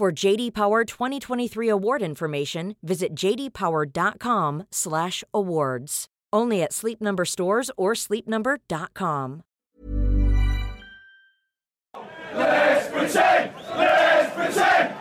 For JD Power 2023 award information, visit jdpower.com/awards. Only at Sleep Number stores or sleepnumber.com. Let's pretend! Let's pretend!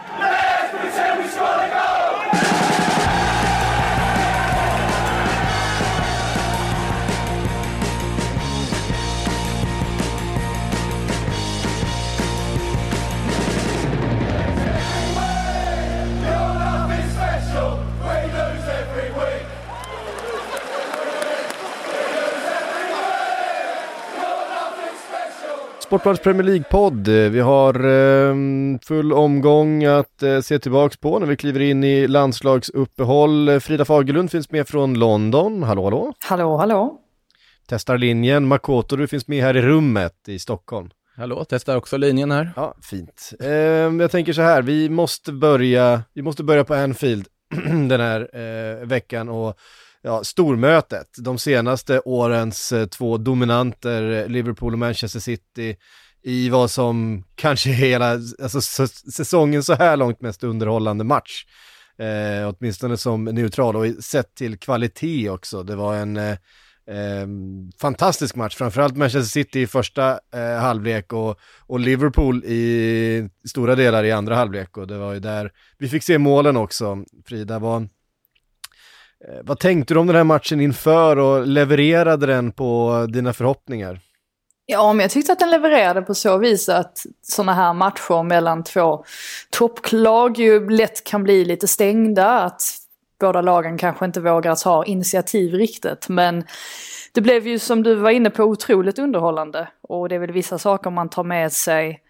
Sportbladets Premier League-podd. Vi har eh, full omgång att eh, se tillbaks på när vi kliver in i landslagsuppehåll. Frida Fagerlund finns med från London. Hallå, hallå. Hallå, hallå. Testar linjen. Makoto, du finns med här i rummet i Stockholm. Hallå, testar också linjen här. Ja, fint. Eh, jag tänker så här, vi måste börja, vi måste börja på Anfield den här eh, veckan och ja, stormötet. De senaste årens eh, två dominanter, eh, Liverpool och Manchester City, i vad som kanske är hela, alltså säsongen så här långt mest underhållande match. Eh, åtminstone som neutral och sett till kvalitet också. Det var en eh, eh, fantastisk match, framförallt Manchester City i första eh, halvlek och, och Liverpool i stora delar i andra halvlek och det var ju där vi fick se målen också. Frida, vad, Eh, vad tänkte du om den här matchen inför och levererade den på dina förhoppningar? Ja, men jag tyckte att den levererade på så vis att sådana här matcher mellan två topplag ju lätt kan bli lite stängda. Att båda lagen kanske inte vågar ta initiativ riktigt. Men det blev ju som du var inne på otroligt underhållande. Och det är väl vissa saker man tar med sig.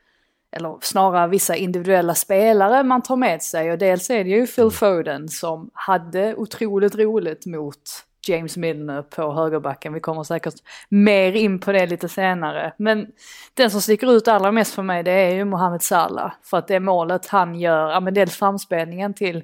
Eller snarare vissa individuella spelare man tar med sig. Och dels är det ju Phil Foden som hade otroligt roligt mot James Milner på högerbacken. Vi kommer säkert mer in på det lite senare. Men den som sticker ut allra mest för mig det är ju Mohamed Salah. För att det målet han gör, ja men dels framspelningen till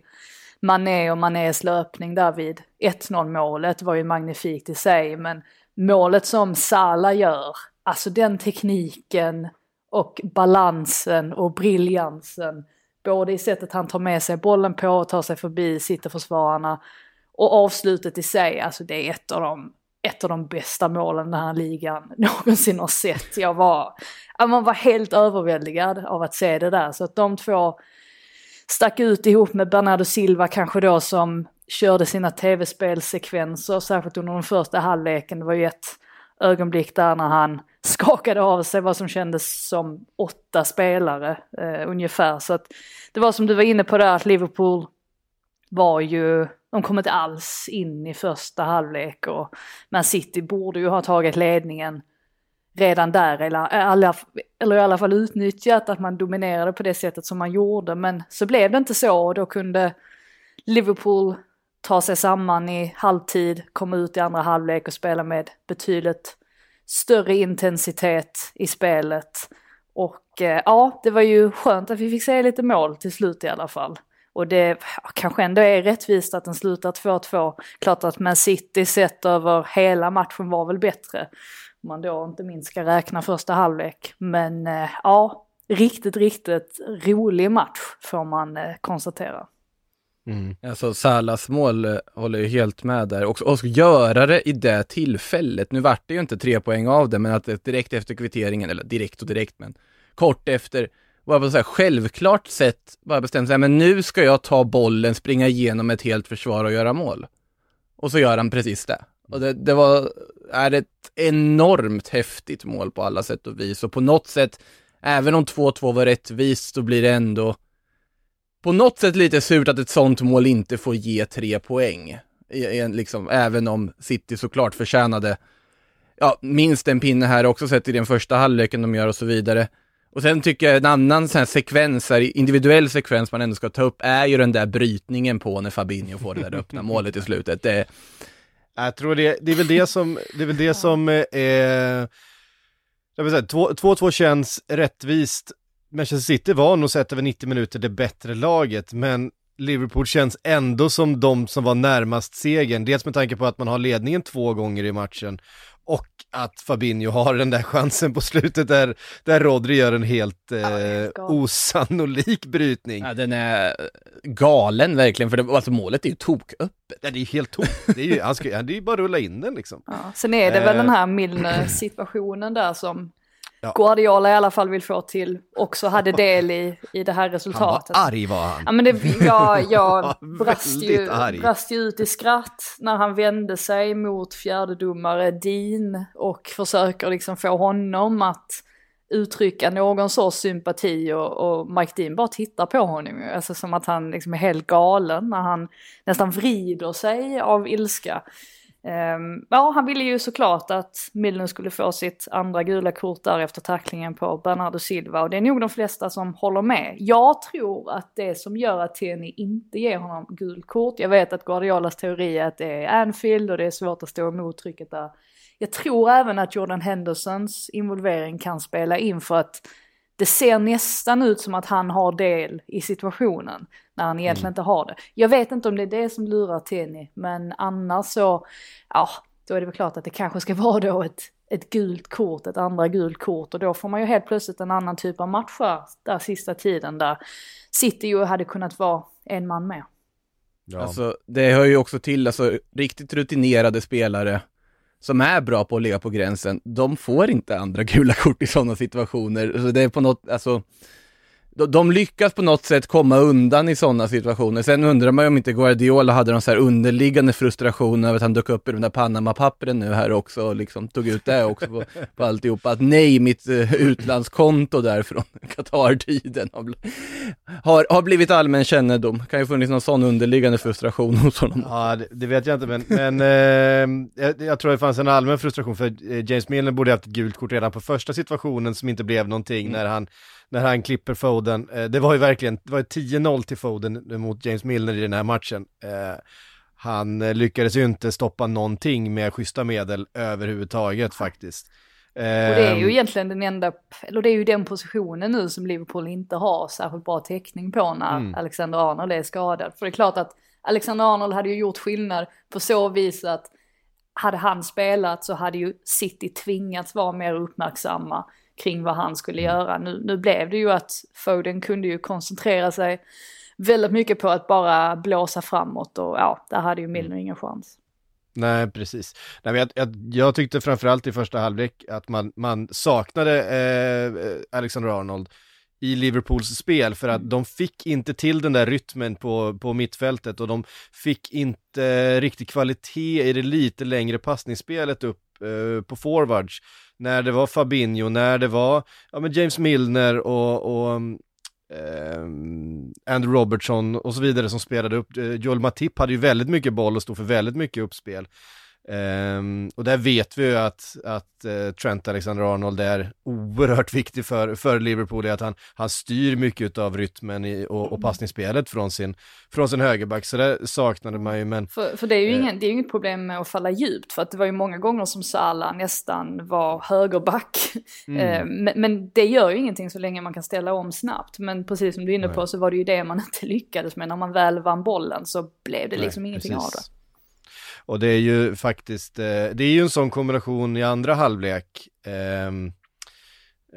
Mané och Manés löpning där vid 1-0 målet var ju magnifikt i sig. Men målet som Salah gör, alltså den tekniken och balansen och briljansen. Både i sättet han tar med sig bollen på och tar sig förbi sitterförsvararna. Och avslutet i sig, alltså det är ett av de, ett av de bästa målen den här ligan någonsin har sett. Jag var, man var helt överväldigad av att se det där. Så att de två stack ut ihop med Bernardo Silva kanske då som körde sina tv-spelsekvenser, särskilt under den första halvleken. Det var ju ett ögonblick där när han skakade av sig vad som kändes som åtta spelare eh, ungefär. Så att det var som du var inne på där att Liverpool var ju, de kom inte alls in i första halvlek och Man City borde ju ha tagit ledningen redan där eller, eh, eller, eller i alla fall utnyttjat att man dominerade på det sättet som man gjorde men så blev det inte så och då kunde Liverpool ta sig samman i halvtid, komma ut i andra halvlek och spela med betydligt större intensitet i spelet. Och eh, ja, det var ju skönt att vi fick se lite mål till slut i alla fall. Och det kanske ändå är rättvist att den slutar 2-2. Klart att Man City sett över hela matchen var väl bättre. Om man då inte minst ska räkna första halvlek. Men eh, ja, riktigt, riktigt rolig match får man eh, konstatera. Mm. Alltså Salas mål eh, håller ju helt med där. Och, och göra det i det tillfället. Nu vart det ju inte tre poäng av det, men att det direkt efter kvitteringen, eller direkt och direkt, men kort efter, bara på så här självklart sätt bara bestämt sig, men nu ska jag ta bollen, springa igenom ett helt försvar och göra mål. Och så gör han precis det. Och det, det var, är ett enormt häftigt mål på alla sätt och vis. Och på något sätt, även om 2-2 var rättvist, så blir det ändå på något sätt lite surt att ett sånt mål inte får ge tre poäng. I, i, liksom, även om City såklart förtjänade ja, minst en pinne här också sett i den första halvleken de gör och så vidare. Och sen tycker jag en annan sån här sekvens, här, individuell sekvens man ändå ska ta upp, är ju den där brytningen på när Fabinho får det där öppna målet i slutet. Det, Jag tror det, det är väl det som, det är väl det som eh, är, jag vill säga, 2-2 känns rättvist. Manchester City var nog sett över 90 minuter det bättre laget, men Liverpool känns ändå som de som var närmast segern. Dels med tanke på att man har ledningen två gånger i matchen och att Fabinho har den där chansen på slutet där, där Rodri gör en helt eh, osannolik brytning. ja, den är galen verkligen, för det, alltså målet är ju toköppet. Ja, det är ju helt tomt. Det är ju, han ska, det är ju bara att rulla in den liksom. Ja. Sen är det väl Eh. den här Milner-situationen där som Ja. Guardiola i alla fall vill få till, också hade del i, i det här Han var resultatet. arg var han. Ja men det, jag, jag brast ju, arg. brast ju ut i skratt när han vände sig mot fjärdedomare Dean och försöker liksom få honom att uttrycka någon sorts sympati och, och Mike Dean bara tittar på honom ju. Alltså som att han liksom är helt galen när han nästan vrider sig av ilska. Um, ja, han ville ju såklart att Milner skulle få sitt andra gula kort där efter tacklingen på Bernardo Silva och det är nog de flesta som håller med. Jag tror att det som gör att Tierney inte ger honom gult kort, jag vet att Guardiolas teori är att det är Anfield och det är svårt att stå emot trycket där. Jag tror även att Jordan Hendersons involvering kan spela in för att det ser nästan ut som att han har del i situationen när han egentligen inte har det. Jag vet inte om det är det som lurar Tenny, men annars så, ja, då är det väl klart att det kanske ska vara då ett, ett gult kort, ett andra gult kort och då får man ju helt plötsligt en annan typ av matcher där sista tiden där City ju hade kunnat vara en man med. Ja. Alltså, det hör ju också till, alltså riktigt rutinerade spelare som är bra på att ligga på gränsen, de får inte andra gula kort i sådana situationer. Så det är på något, alltså, de, de lyckas på något sätt komma undan i sådana situationer. Sen undrar man ju om inte Guardiola hade någon så här underliggande frustration över att han dök upp i de där Panama-pappren nu här också och liksom tog ut det också på, på alltihopa. Att nej, mitt eh, utlandskonto där från Qatar-tiden har, har, har blivit allmän kännedom. Kan ju funnits någon sån underliggande frustration hos honom. Ja, det, det vet jag inte, men, men eh, jag, jag tror det fanns en allmän frustration för eh, James Milner borde haft ett gult kort redan på första situationen som inte blev någonting när han när han klipper Foden. Eh, det var ju verkligen, det var ju 10-0 till Foden mot James Milner i den här matchen. Eh, han eh, lyckades ju inte stoppa någonting med schyssta medel överhuvudtaget faktiskt. Och det är ju egentligen den enda, eller det är ju den positionen nu som Liverpool inte har särskilt bra täckning på när Mm. Alexander Arnold är skadad. För det är klart att Alexander Arnold hade ju gjort skillnad på så vis att hade han spelat så hade ju City tvingats vara mer uppmärksamma kring vad han skulle Mm. göra. Nu, nu blev det ju att Foden kunde ju koncentrera sig väldigt mycket på att bara blåsa framåt och ja, där hade ju Milner Mm. ingen chans. Nej, precis. Nej, men jag, jag, jag tyckte framförallt i första halvlek att man, man saknade eh, Alexander Arnold i Liverpools spel för att de fick inte till den där rytmen på, på mittfältet och de fick inte riktig kvalitet i det lite längre passningsspelet upp eh, på forwards. När det var Fabinho, när det var ja, men James Milner och, och eh, Andrew Robertson och så vidare som spelade upp. Eh, Joel Matip hade ju väldigt mycket boll och stod för väldigt mycket uppspel. Ehm, och där vet vi ju att, att eh, Trent Alexander-Arnold är oerhört viktig för, för Liverpool, i att han, han styr mycket av rytmen i, och, och passningsspelet från sin, från sin högerback, så det saknade man ju, men För, för det är ju ingen, det är inget problem med att falla djupt, för att det var ju många gånger som Salah nästan var högerback. Mm. Eh, men, men det gör ju ingenting så länge man kan ställa om snabbt. Men precis som du är inne på Nej. så var det ju det man inte lyckades med. När man väl vann bollen så blev det liksom Nej, ingenting precis. av det. Och det är ju faktiskt, eh, det är ju en sån kombination i andra halvlek. mm,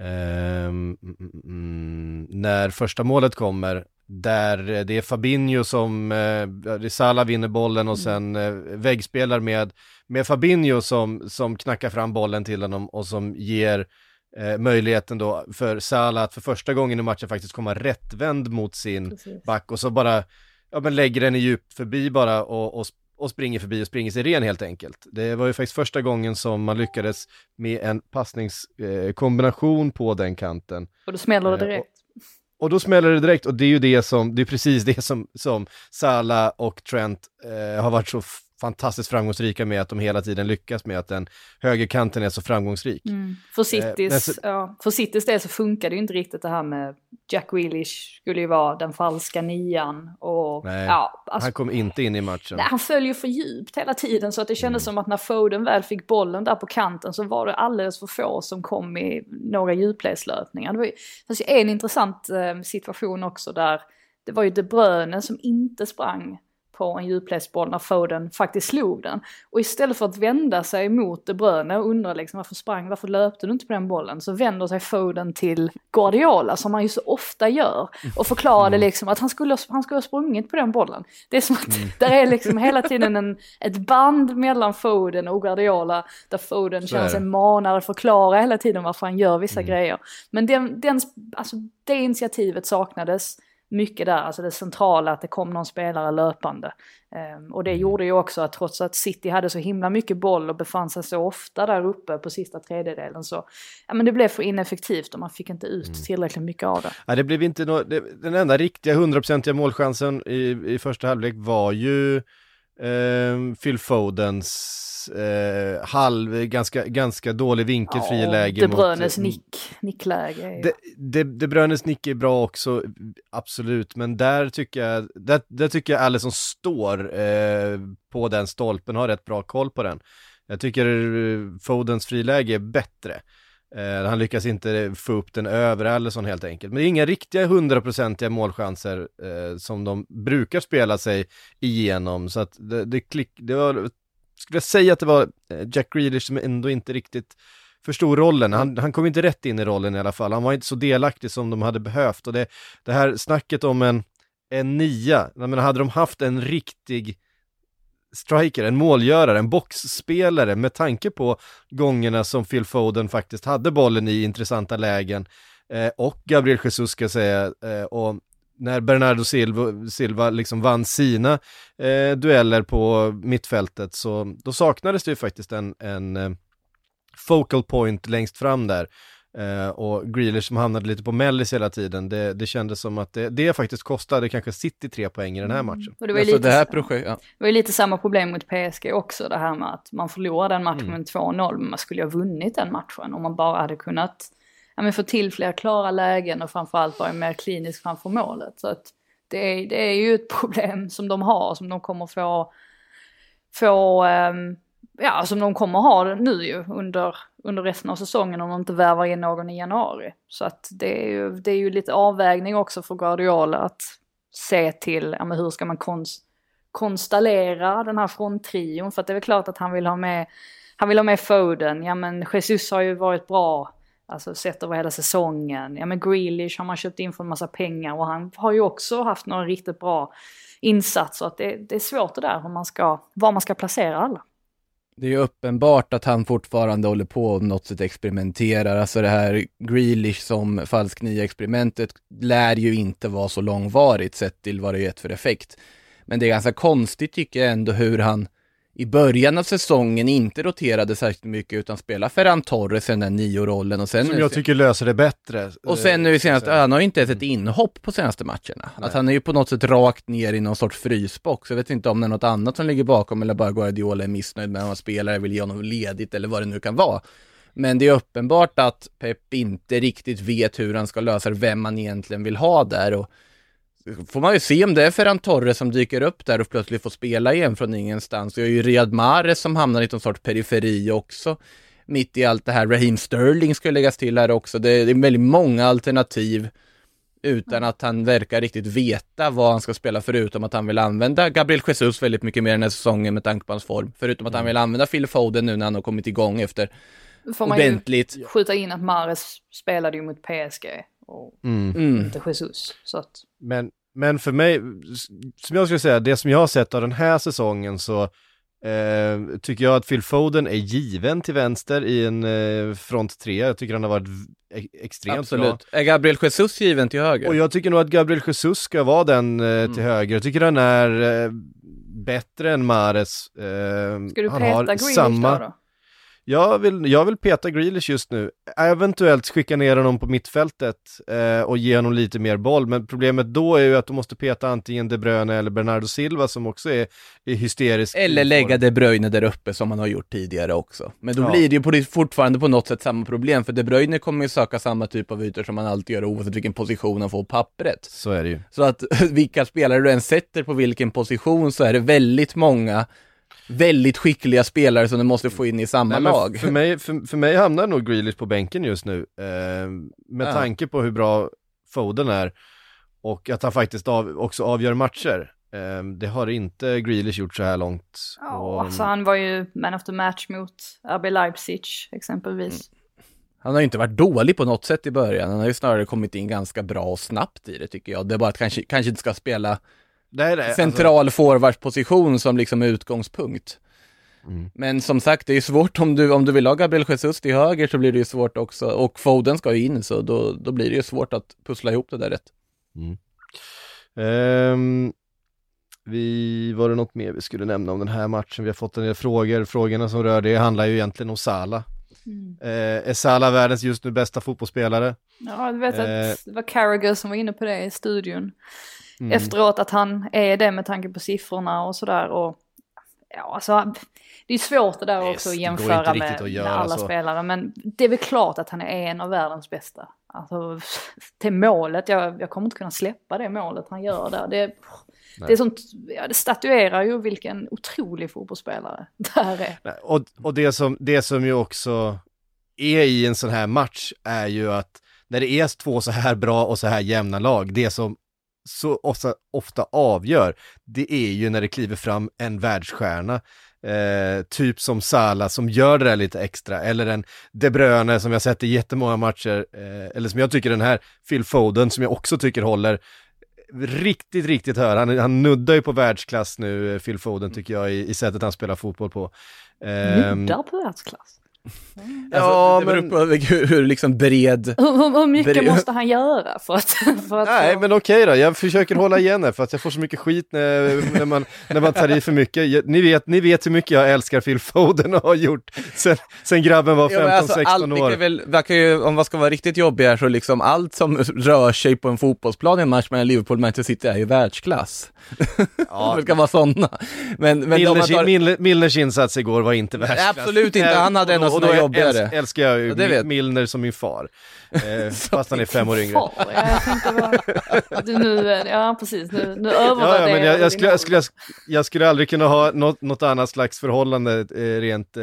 mm, mm, när första målet kommer, där det är Fabinho som, eh, Salah vinner bollen och sen eh, väggspelar med, med Fabinho som, som knackar fram bollen till honom och som ger eh, möjligheten då för Salah att för första gången i matchen faktiskt komma rättvänd mot sin Precis. back och så bara, ja men lägger den i djupt förbi bara och, och, och springer förbi och springer sig ren helt enkelt. Det var ju faktiskt första gången som man lyckades med en passningskombination eh, på den kanten. Och då smäller det Eh, direkt. Och då smäller det direkt och det är ju det som, det är precis det som, som Salah och Trent eh, har varit så fantastiskt framgångsrika med att de hela tiden lyckas med att den högerkanten är så framgångsrik. Mm. För, Citys, men så- ja, för Citys del så funkar det ju inte riktigt det här med Jack Grealish skulle ju vara den falska nian och Nej, ja, alltså, Han kom inte in i matchen. Nej, han följer för djupt hela tiden så att det kändes som att när Foden väl fick bollen där på kanten så var det alldeles för få som kom i några djupledslöpningar. Det var ju fanns ju en intressant eh, situation också där det var ju De Bruyne som inte sprang på en djupledsboll när Foden faktiskt slog den. Och istället för att vända sig mot De Bruyne och undra liksom varför sprang, varför löpte du inte på den bollen? Så vänder sig Foden till Guardiola som han ju så ofta gör och förklarade liksom att han skulle, ha- han skulle ha sprungit på den bollen. Det är som att där är liksom hela tiden en, ett band mellan Foden och Guardiola där Foden känner sig manad att förklara hela tiden varför han gör vissa grejer. Men den, den, alltså, det initiativet saknades mycket där, alltså det centrala att det kom någon spelare löpande. Ehm, och det gjorde ju också att trots att City hade så himla mycket boll och befann sig så ofta där uppe på sista tredjedelen så, ja men det blev för ineffektivt och man fick inte ut tillräckligt mycket av det. Nej, det blev inte nå- det, den enda riktiga hundraprocentiga målchansen i, i första halvlek var ju eh, Phil Fodens eh, halv, ganska, ganska dålig vinkelfri läge. De mot- Bruynes nick, nickläge. är ju- Det, det, det Bruynes nick är bra också, absolut, men där tycker jag, där, där tycker jag Alisson står eh, på den stolpen, har rätt bra koll på den. Jag tycker eh, Fodens friläge är bättre. Eh, han lyckas inte få upp den över Alisson helt enkelt. Men det är inga riktiga hundraprocentiga målchanser eh, som de brukar spela sig igenom. Så att det, det, klick, det var, skulle säga att det var eh, Jack Grealish som ändå inte riktigt förstod rollen. Han, han kom inte rätt in i rollen i alla fall. Han var inte så delaktig som de hade behövt. Och det, det här snacket om en, en nia, jag menar, hade de haft en riktig striker, en målgörare, en boxspelare med tanke på gångerna som Phil Foden faktiskt hade bollen i intressanta lägen eh, och Gabriel Jesus ska jag säga eh, och när Bernardo Silva, Silva liksom vann sina eh, dueller på mittfältet så då saknades det ju faktiskt en, en eh, focal point längst fram där. Eh, och Grealish som hamnade lite på mellis hela tiden, det, det kändes som att det, det faktiskt kostade kanske City tre poäng i den här matchen. Och det var ju Alltså lite det här så- projektet, ja. Det var ju lite samma problem mot PSG också, det här med att man förlorade en match Mm. med 2-0, men man skulle ju ha vunnit den matchen om man bara hade kunnat ja, men få till fler klara lägen och framförallt vara mer klinisk framför målet. Så att det, är, det är ju ett problem som de har, som de kommer få, få ehm, ja, som de kommer ha nu ju under, under resten av säsongen om de inte värvar in någon i januari. Så att det är ju, det är ju lite avvägning också för Guardiola att se till, ja men hur ska man konst, konstallera den här fronttrion? För att det är väl klart att han vill ha med, han vill ha med Foden, ja men Jesus har ju varit bra, alltså sett över hela säsongen. Ja men Grealish har man köpt in för en massa pengar och han har ju också haft några riktigt bra insatser. Att det, det är svårt det där hur man ska, var man ska placera alla. Det är ju uppenbart att han fortfarande håller på och något sätt experimenterar. Alltså det här Grealish som falsk nia-experimentet lär ju inte vara så långvarigt sett till vad det gett för effekt. Men det är ganska konstigt tycker jag ändå hur han i början av säsongen inte roterade särskilt mycket utan spelade Ferran Torres i den där nio-rollen och sen Som jag tycker löser det bättre. och sen nu eh, senast, han har ju inte ens ett inhopp på senaste matcherna. Att han är ju på något sätt rakt ner i någon sorts frysbox. Jag vet inte om det är något annat som ligger bakom eller bara Guardiola är missnöjd med att han spelare vill ge honom ledigt eller vad det nu kan vara. Men det är uppenbart att Pep inte riktigt vet hur han ska lösa det, vem man egentligen vill ha där och får man ju se om det är Ferran Torres som dyker upp där och plötsligt får spela igen från ingenstans. Det är ju Riyad Mahrez som hamnar i någon sorts periferi också. Mitt i allt det här, Raheem Sterling ska läggas till här också. Det är, väldigt många alternativ utan att han verkar riktigt veta vad han ska spela förutom att han vill använda Gabriel Jesus väldigt mycket mer den här säsongen med tanke på hans form. Förutom att han vill använda Phil Foden nu när han har kommit igång efter Får man ju ordentligt. skjuta in att Mares spelade ju mot PSG och Mm. Mm. inte Jesus. Så att, Men, men för mig, som jag skulle säga, det som jag har sett av den här säsongen så eh, tycker jag att Phil Foden är given till vänster i en eh, front tre. Jag tycker han har varit e- extremt bra. Absolut. Är Gabriel Jesus given till höger? Och jag tycker nog att Gabriel Jesus ska vara den eh, till höger. Jag tycker han är eh, bättre än Mares. Eh, ska du han peta har Grealish samma... då, då? Jag vill, jag vill peta Grealish just nu. Eventuellt skicka ner honom på mittfältet eh, och ge honom lite mer boll. Men problemet då är ju att du måste peta antingen De Bruyne eller Bernardo Silva som också är, är hysterisk. Eller lägga De Bruyne där uppe som man har gjort tidigare också. Men då Ja. blir det ju på, fortfarande på något sätt samma problem, för De Bruyne kommer ju söka samma typ av ytor som man alltid gör oavsett vilken position han får på pappret. Så är det ju. Så att vilka spelare du än sätter på vilken position så är det väldigt många väldigt skickliga spelare som du måste få in i samma Nej, lag. För mig, för, för mig hamnar nog Grealish på bänken just nu. Eh, med Ja. tanke på hur bra Foden är och att han faktiskt av, också avgör matcher. Eh, det har inte Grealish gjort så här långt. Ja, Och- alltså han var ju man of the match mot RB Leipzig exempelvis. Han har ju inte varit dålig på något sätt i början, han har ju snarare kommit in ganska bra och snabbt i det tycker jag. Det är bara att kanske, kanske inte ska spela nej, nej, alltså- central forwardsposition som liksom utgångspunkt. Mm. Men som sagt, det är svårt om du, om du vill ha Gabriel Jesus till höger så blir det ju svårt också. Och Foden ska ju in, så då, då blir det ju svårt att pussla ihop det där rätt. Ehm, vi, var det något mer vi skulle nämna om den här matchen? Vi har fått en del frågor. Frågorna som rör det handlar ju egentligen om Salah. Mm. Eh, är Salah världens just nu bästa fotbollsspelare? Ja, du vet Eh. att det var Carragher som var inne på det i studion. Mm. Efteråt att han är det med tanke på siffrorna och sådär. Och ja, alltså, det är svårt det där Det- också att jämföra med, att göra alla så. spelare. Men det är väl klart att han är en av världens bästa. Alltså, det målet, jag, jag kommer inte kunna släppa det målet han gör där. Det, det, är sånt, ja, det statuerar ju vilken otrolig fotbollsspelare det här är. Nej, Och, och det, som, det som ju också är i en sån här match är ju att när det är två så här bra och så här jämna lag, det som så ofta, avgör, det är ju när det kliver fram en världsstjärna. Eh, typ som Salah som gör det där lite extra, eller en De Bruyne som jag sett i jättemånga matcher, eh, eller som jag tycker den här Phil Foden som jag också tycker håller riktigt, riktigt hör, Han, han nuddar ju på världsklass nu, eh, Phil Foden tycker jag, i, i sättet han spelar fotboll på. Eh, Nuddar på världsklass. Ja, alltså, det beror men- på hur, hur liksom bred... Hur, hur, mycket Bre- måste han göra för att... För att Nej, få- men okej då, jag försöker hålla igen här för att jag får så mycket skit när, när, man, när man tar i för mycket. Jag, ni, vet, ni vet hur mycket jag älskar Phil Foden och har gjort sen, sen grabben var 15-16 Ja, alltså, allt, år. väl, verkar ju, om vad ska vara riktigt jobbigt här så liksom allt som rör sig på en fotbollsplan i en match mellan Liverpool och Manchester City är ju världsklass. Ja, det ska vara sådana. Men, men man Milners, tar, Milner, Milners insats igår var inte världsklass. absolut inte. Han hade en av Och då- då jobbigare. Älsk, älskar jag ju Ja. Milner som min far. Eh, fast han är fem år yngre. Far, ja, jag tänkte bara, du, nu, ja precis, nu, nu Ja, övervärderar ja, men jag, jag, skulle, jag, skulle, jag, jag skulle aldrig kunna ha något, något annat slags förhållande eh, rent... Eh,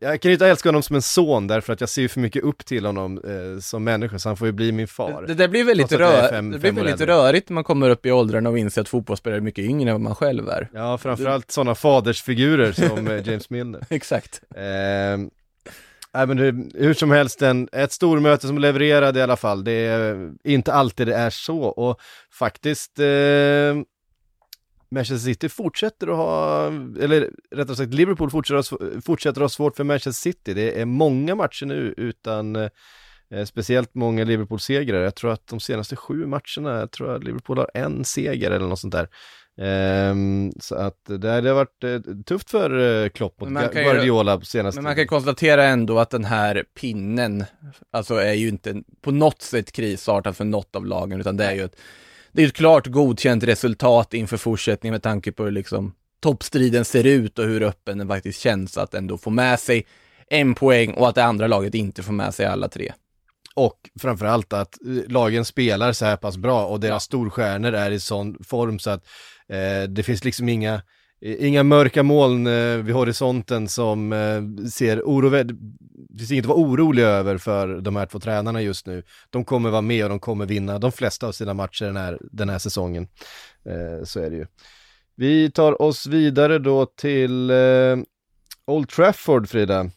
jag kan ju inte älska honom som en son därför att jag ser ju för mycket upp till honom eh, som människa, så han får ju bli min far. det där blir väldigt, rör, fem- det blir väldigt rörigt när man kommer upp i åldrarna och inser att fotbollsspelare är mycket yngre än vad man själv är. Ja, framförallt sådana fadersfigurer som eh, James Milner. Exakt. Eh, nej, men det, hur som helst, en, ett stormöte som levererade i alla fall. Det är inte alltid det är så och faktiskt eh, Manchester City fortsätter att ha, eller rättare sagt Liverpool fortsätter fortsätter att ha svårt för Manchester City. Det är många matcher nu utan eh, speciellt många Liverpool-segrar. Jag tror att de senaste sju matcherna, jag tror att Liverpool har en seger eller något sånt där. Ehm, så att det, har varit eh, tufft för eh, Klopp mot Guardiola på senaste Men man kan konstatera ändå att den här pinnen, alltså är ju inte på något sätt krisartad för något av lagen, utan det är ju ett, det är ett klart godkänt resultat inför fortsättningen med tanke på hur liksom toppstriden ser ut och hur öppen den faktiskt känns att ändå få med sig en poäng och att det andra laget inte får med sig alla tre. Och framförallt att eh, lagen spelar så här pass bra och deras storstjärnor är i sån form så att eh, det finns liksom inga, eh, inga mörka moln eh, vid horisonten som eh, ser oroväd... Det finns inget att vara orolig över för de här två tränarna just nu. De kommer vara med och de kommer vinna de flesta av sina matcher den här, den här säsongen. Eh, så är det ju. Vi tar oss vidare då till Old Trafford, Frida.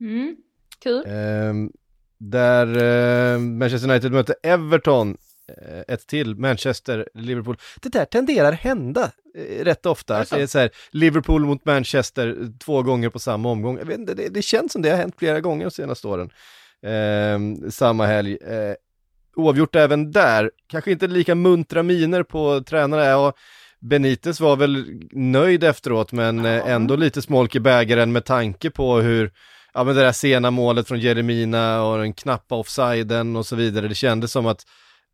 Mm, kul. Ehm, där Manchester United möter Everton, ett till, Manchester, Liverpool. Det där tenderar hända eh, rätt ofta. Det är så här, Liverpool mot Manchester eh, två gånger på samma omgång. Jag vet inte, det, det känns som det har hänt flera gånger de senaste åren. Ehm, samma helg. Eh, oavgjort även där. Kanske inte lika muntra miner på tränarna. Ja, Benitez var väl nöjd efteråt men eh, Ja. ändå lite smolk i bägaren med tanke på hur ja men det där sena målet från Jeremina och den knappa offsiden och så vidare. Det kändes som att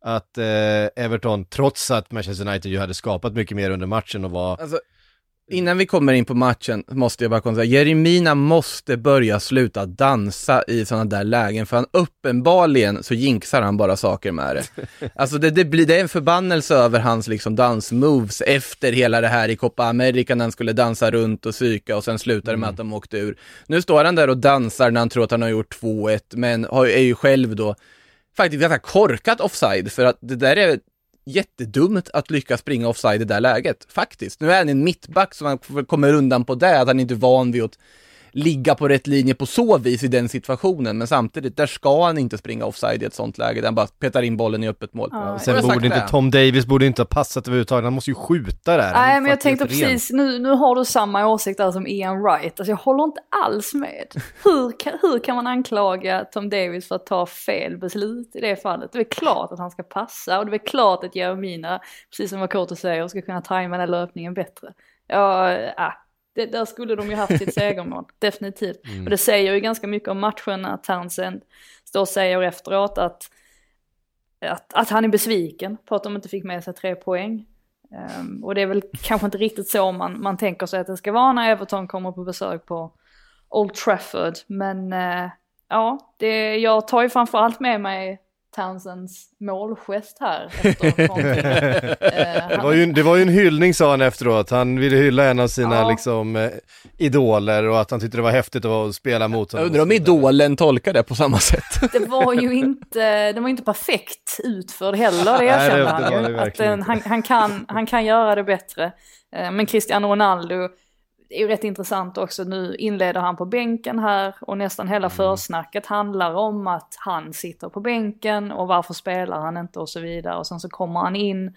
att eh, Everton, trots att Manchester United ju hade skapat mycket mer under matchen och var Alltså, innan vi kommer in på matchen måste jag bara konstatera, Jeremina måste börja sluta dansa i sådana där lägen, för han uppenbarligen så jinxar han bara saker med det. Alltså det, det, blir, det är en förbannelse över hans liksom dansmoves efter hela det här i Copa America när han skulle dansa runt och psyka och sen slutar det med att de åkte ur. Nu står han där och dansar när han tror att han har gjort 2-1, men har, är ju själv då faktiskt ganska korkat offside, för att det där är jättedumt att lyckas springa offside i det där läget, faktiskt. Nu är han en mittback så han kommer undan på det, att han inte är van vid att ligga på rätt linje på så vis i den situationen, men samtidigt, där ska han inte springa offside i ett sånt läge, där han bara petar in bollen i öppet mål. Ja. Sen borde inte det. Tom Davis borde inte ha passat överhuvudtaget, han måste ju skjuta där. Nej men jag tänkte precis, nu, nu har du samma åsikt där som Ian Wright. Alltså jag håller inte alls med. Hur kan, hur kan man anklaga Tom Davis för att ta fel beslut i det fallet? Det är klart att han ska passa och det är klart att Jeremina, precis som Makoto säger, ska kunna tajma den löpningen bättre. Ja, äh, det, där skulle de ju haft sitt segermål, definitivt. Och det säger ju ganska mycket om matchen när Townsend står och säger efteråt att, att, att han är besviken på att de inte fick med sig tre poäng. Ehm, och det är väl kanske inte riktigt så man, man tänker sig att det ska vara när Everton kommer på besök på Old Trafford. Men eh, ja, det, jag tar ju framförallt med mig Townsends målgest här. Efter, eh, Det var, ju, det var ju en hyllning sa han efteråt, han ville hylla en av sina Ja. liksom eh, idoler och att han tyckte det var häftigt att spela mot Jag honom. undrar om idolen tolkar det på samma sätt. det var ju inte, det var inte perfekt utförd heller, det erkänner han ju. Inte. han, han, kan, han kan göra det bättre. Eh, Men Cristiano Ronaldo, är ju rätt intressant också, nu inleder han på bänken här och nästan hela försnacket handlar om att han sitter på bänken och varför spelar han inte och så vidare. Och sen så kommer han in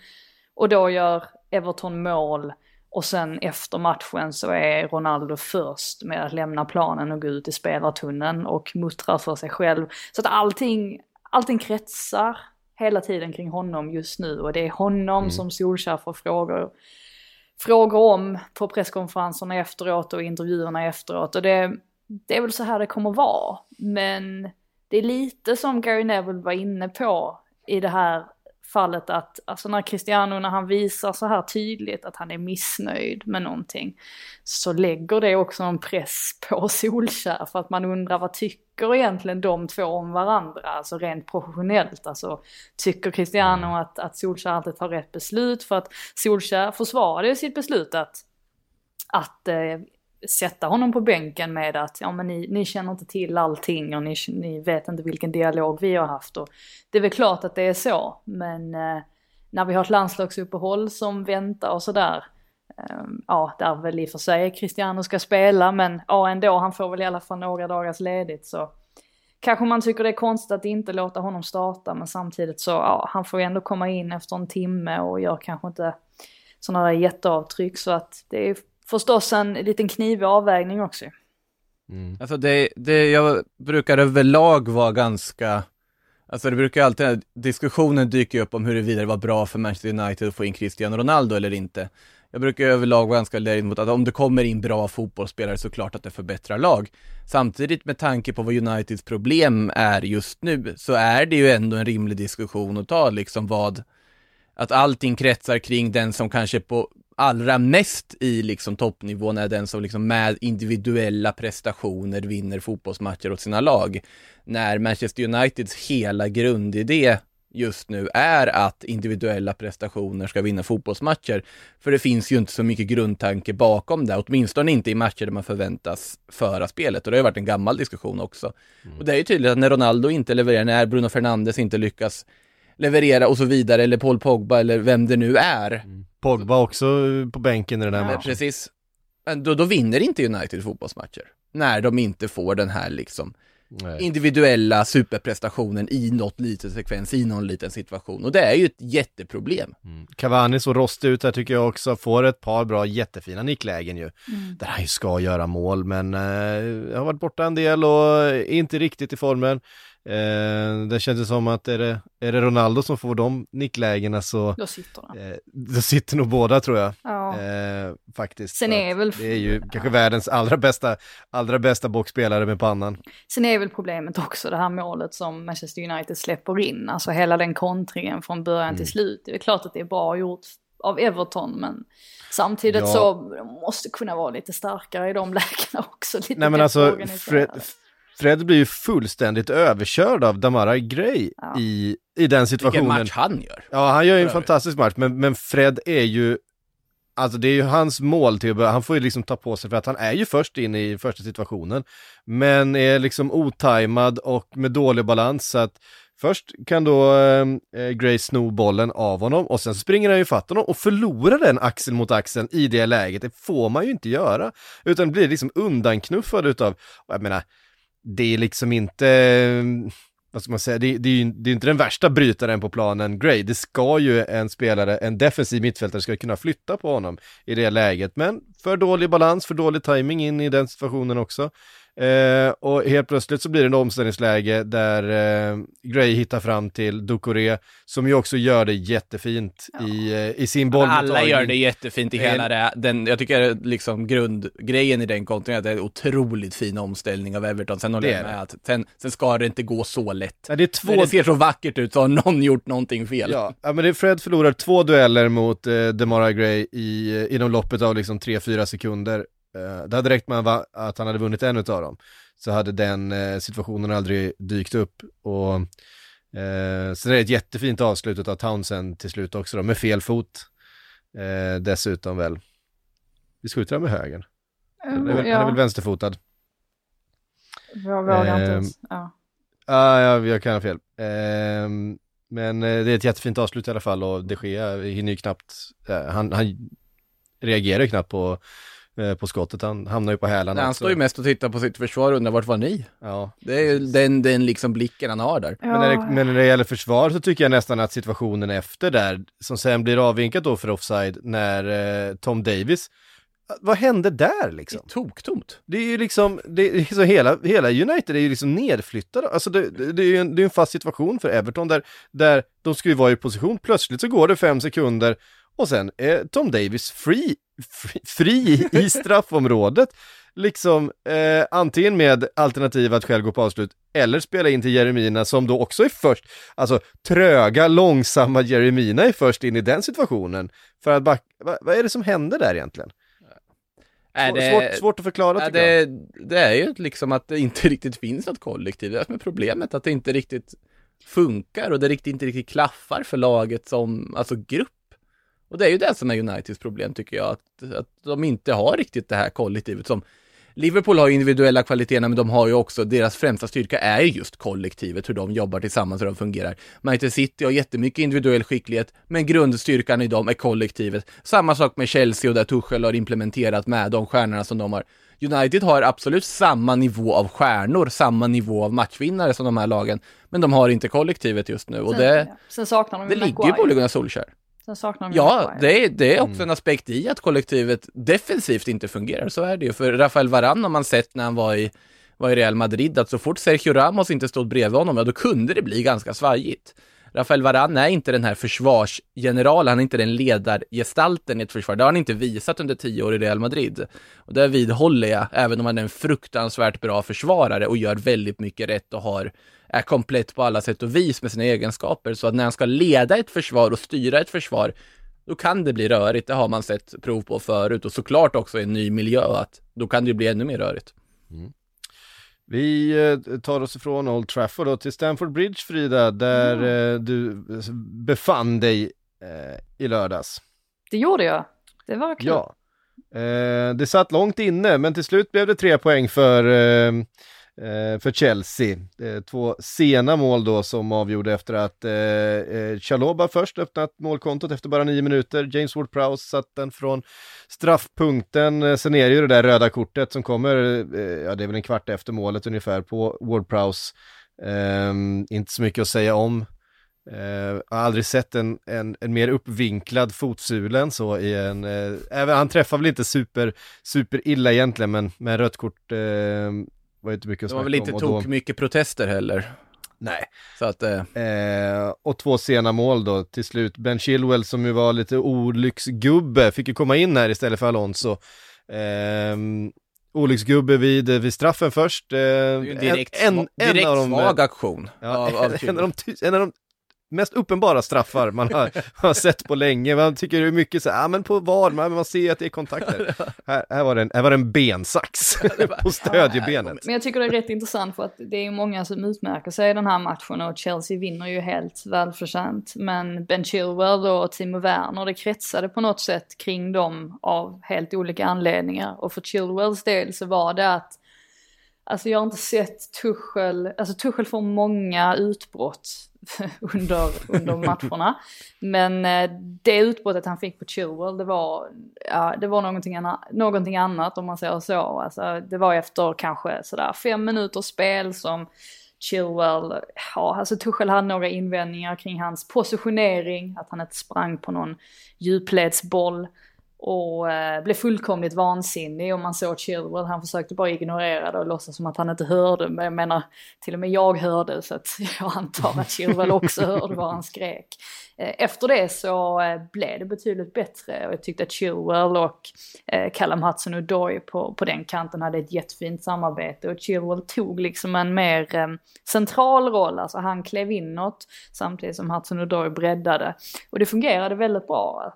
och då gör Everton mål och sen efter matchen så är Ronaldo först med att lämna planen och gå ut i spelartunneln och muttrar för sig själv. Så att allting, allting kretsar hela tiden kring honom just nu och det är honom som Solskjaer får frågor, frågor om på presskonferenserna efteråt och intervjuerna efteråt. Och det, det är väl så här det kommer vara. Men det är lite som Gary Neville var inne på i det här fallet att alltså när Cristiano, när han visar så här tydligt att han är missnöjd med någonting så lägger det också en press på Solskär för att man undrar vad tycker egentligen de två om varandra, alltså rent professionellt. Alltså tycker Cristiano att, att Solskär alltid tar rätt beslut för att Solskär försvarade ju sitt beslut att, att eh, sätta honom på bänken med att ja men ni, ni känner inte till allting och ni, ni vet inte vilken dialog vi har haft och det är väl klart att det är så men eh, när vi har ett landslagsuppehåll som väntar och sådär eh, ja där väl i och för sig Cristiano ska spela men ja ändå han får väl i alla fall några dagars ledigt så kanske man tycker det är konstigt att inte låta honom starta men samtidigt så ja han får ju ändå komma in efter en timme och gör kanske inte sådana där jätteavtryck så att det är förstås en liten knivig avvägning också. Alltså det, det, jag brukar överlag vara ganska, alltså det brukar alltid, diskussionen dyker upp om huruvida det var bra för Manchester United att få in Cristiano Ronaldo eller inte. Jag brukar överlag vara ganska lätt mot att om det kommer in bra fotbollsspelare så klart att det förbättrar lag. Samtidigt med tanke på vad Uniteds problem är just nu så är det ju ändå en rimlig diskussion att ta liksom vad, att allting kretsar kring den som kanske på allra mest i liksom toppnivån är den som liksom med individuella prestationer vinner fotbollsmatcher åt sina lag. När Manchester Uniteds hela grundidé just nu är att individuella prestationer ska vinna fotbollsmatcher. För det finns ju inte så mycket grundtanke bakom det, åtminstone inte i matcher där man förväntas föra spelet. Och det har ju varit en gammal diskussion också. Och det är ju tydligt att när Ronaldo inte levererar, när Bruno Fernandes inte lyckas leverera och så vidare, eller Paul Pogba eller vem det nu är, Pogba också på bänken i den här Ja. matchen. Precis. Men då, då vinner inte United fotbollsmatcher. När de inte får den här liksom Nej. individuella superprestationen i något litet sekvens, i någon liten situation. Och det är ju ett jätteproblem. Cavani så rostig ut här tycker jag också, får ett par bra jättefina nicklägen ju. Mm. Där han ju ska göra mål, men eh, har varit borta en del och inte riktigt i formen. Eh, det känns som att är det, är det Ronaldo som får de nicklägena så Då sitter den. eh, då sitter nog båda tror jag. Ja. Eh, faktiskt. Sen är väl- Det är ju kanske världens allra bästa, allra bästa boxspelare med pannan. Sen är väl problemet också det här målet som Manchester United släpper in. Alltså hela den kontringen från början Mm. till slut. Det är klart att det är bra gjort av Everton men samtidigt Ja. så de måste kunna vara lite starkare i de lägena också. Lite Nej men alltså. Fred, Fred blir ju fullständigt överkörd av Damara Gray Ja. i, i den Vilken situationen. match han gör. Ja, han gör ju en fantastisk match, men, men Fred är ju, alltså det är ju hans mål till att börja, han får ju liksom ta på sig för att han är ju först in i första situationen, men är liksom otajmad och med dålig balans så att Först kan då eh, Gray sno bollen av honom och sen springer han ju fatt honom och förlorar den axel mot axel i det läget. Det får man ju inte göra. Utan blir liksom undanknuffad utav, jag menar, det är liksom inte, vad ska man säga, det, det är ju det är inte den värsta brytaren på planen, Gray. Det ska ju en spelare, en defensiv mittfältare ska kunna flytta på honom i det läget. Men för dålig balans, för dålig timing in i den situationen också. Eh, och helt plötsligt så blir det en omställningsläge där eh, Gray hittar fram till Ducoré som ju också gör det jättefint i, eh, i sin bollmottagning. Alla gör det jättefint i är hela det. Den, jag tycker liksom grundgrejen i den kontringen är att det är en otroligt fin omställning av Everton. Sen håller jag med att sen, sen ska det inte gå så lätt. Ja, det är två... När det ser så vackert ut så har någon gjort någonting fel. Ja, ja, men det är Fred förlorar två dueller mot eh, Demara Gray i, eh, inom loppet av liksom 3-4 sekunder. Eh, det hade räckt med att han hade vunnit en utav dem. Så hade den eh, situationen aldrig dykt upp. Och eh, sen är det ett jättefint avslut av Townsend till slut också då, med fel fot. Eh, dessutom väl. Vi skjuter han med höger. Han är, väl, han är väl vänsterfotad. Jag vågar inte Ehm, ens. Ja. Ah, ja, jag kan ha fel. Ehm, men eh, det är ett jättefint avslut i alla fall och de Gea hinner ju knappt, eh, han, han reagerar ju knappt på, eh, på skottet, han hamnar ju på hälarna han också. står ju mest och tittar på sitt försvar och undrar vart var ni? Ja. Det är ju den, den liksom blicken han har där. Men, när det, men när det gäller försvar så tycker jag nästan att situationen efter där, som sen blir avvinkad då för offside, när eh, Tom Davis, vad hände där Det liksom? är toktomt. Det är ju liksom, det är så hela, hela United är ju liksom nedflyttade. Alltså det, det, det är ju en, det är en fast situation för Everton där, där de ska ju vara i position. Plötsligt så går det fem sekunder och sen är Tom Davis free, free, fri i straffområdet. Liksom eh, antingen med alternativ att själv gå på avslut eller spela in till Jeremina som då också är först. Alltså tröga, långsamma Jeremina är först in i den situationen. För att back, vad, vad är det som händer där egentligen? Är Svår- Svårt, svårt att förklara tycker jag. det, det är ju liksom att det inte riktigt finns något kollektiv. Det är det som är problemet, att det inte riktigt funkar och det riktigt, inte riktigt klaffar för laget som, alltså grupp. Och det är ju det som är Uniteds problem tycker jag, att, att de inte har riktigt det här kollektivet som Liverpool har individuella kvaliteterna men de har ju också, deras främsta styrka är ju just kollektivet, hur de jobbar tillsammans, hur de fungerar. Manchester City har jättemycket individuell skicklighet, men grundstyrkan i dem är kollektivet. Samma sak med Chelsea och där Tuchel har implementerat med de stjärnorna som de har. United har absolut samma nivå av stjärnor, samma nivå av matchvinnare som de här lagen, men de har inte kollektivet just nu och Sen, det, ja. Sen saknar de det ligger ju på Ole Gunnar Solskjaer. Sen saknar de Ja, det är, det är också en aspekt i att kollektivet defensivt inte fungerar, så är det ju. För Rafael Varane har man sett när han var i, var i Real Madrid, att så fort Sergio Ramos inte stod bredvid honom, ja då kunde det bli ganska svajigt. Rafael Varane är inte den här försvarsgeneralen, han är inte den ledargestalten i ett försvar. Det har han inte visat under tio år i Real Madrid. Och det vidhåller jag, även om han är en fruktansvärt bra försvarare och gör väldigt mycket rätt och har, är komplett på alla sätt och vis med sina egenskaper. Så att när han ska leda ett försvar och styra ett försvar, då kan det bli rörigt. Det har man sett prov på förut och såklart också i en ny miljö att då kan det bli ännu mer rörigt. Mm. Vi eh, tar oss ifrån Old Trafford då till Stamford Bridge Frida, där eh, du befann dig eh, i lördags. Det gjorde jag. Det var kul. Ja. Eh, det satt långt inne, men till slut blev det tre poäng för, eh, eh, Eh, för Chelsea. Eh, två sena mål då som avgjorde efter att eh, eh Chaloba först öppnat målkontot efter bara nio minuter. James Ward-Prowse satt den från straffpunkten. Sen är det ju det där röda kortet som kommer, eh, ja det är väl en kvart efter målet ungefär på Ward-Prowse. Eh, inte så mycket att säga om. Eh, jag har aldrig sett en, en, en mer uppvinklad fotsula än så i en, eh, även, han träffar väl inte super, super illa egentligen men med rött kort eh, var inte mycket att Det var väl inte om då- tok mycket protester heller. Nej. Så att, eh, Eh, och två sena mål då till slut. Ben Chilwell som ju var lite olycksgubbe fick ju komma in här istället för Alonso. Eh, olycksgubbe vid, vid straffen först. Eh, en direkt, en, en, direkt av de, svag aktion ja, av, av en, av de, en av de mest uppenbara straffar man har, har sett på länge. Man tycker det är mycket så här, ja men på VAR, man, man ser att det är kontakter. här, här, var det en, här var det en bensax på stödjebenet. Men jag tycker det är rätt intressant för att det är många som utmärker sig i den här matchen och Chelsea vinner ju helt välförtjänt. Men Ben Chilwell och Timo Werner, det kretsade på något sätt kring dem av helt olika anledningar. Och för Chilwells del så var det att Alltså jag har inte sett Tuchel, alltså Tuchel får många utbrott under, under matcherna. Men eh, det utbrottet han fick på Chilwell, det var, ja, det var någonting, anna, någonting annat om man säger så. Alltså, det var efter kanske sådär fem minuters spel som Chilwell, ja alltså Tuchel hade några invändningar kring hans positionering, att han inte sprang på någon djupledsboll och eh, blev fullkomligt vansinnig och man såg Chilwell, han försökte bara ignorera det och låtsas som att han inte hörde. Men jag menar, till och med jag hörde så att jag antar att Chilwell också hörde vad han skrek. Eh, efter det så eh, blev det betydligt bättre. Och jag tyckte att Chilwell och eh, Callum Hudson-Odoi på, på den kanten hade ett jättefint samarbete. Och Chilwell tog liksom en mer central roll, alltså han klev inåt samtidigt som Hudson-Odoi breddade. Och det fungerade väldigt bra,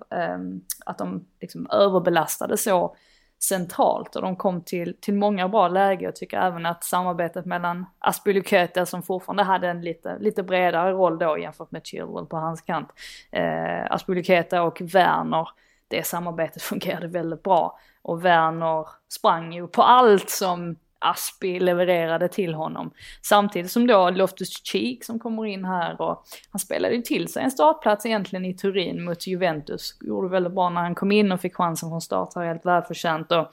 att de liksom överbelastade så centralt och de kom till, till många bra lägen. Jag tycker även att samarbetet mellan Aspilicueta som fortfarande hade en lite, lite bredare roll då jämfört med Chilwell på hans kant. Eh, Aspilicueta och Werner, det samarbetet fungerade väldigt bra. Och Werner sprang ju på allt som Aspi levererade till honom. Samtidigt som då Loftus Cheek som kommer in här och han spelade ju till sig en startplats egentligen i Turin mot Juventus. Gjorde väldigt bra när han kom in och fick chansen från start, här, helt välförtjänt. Och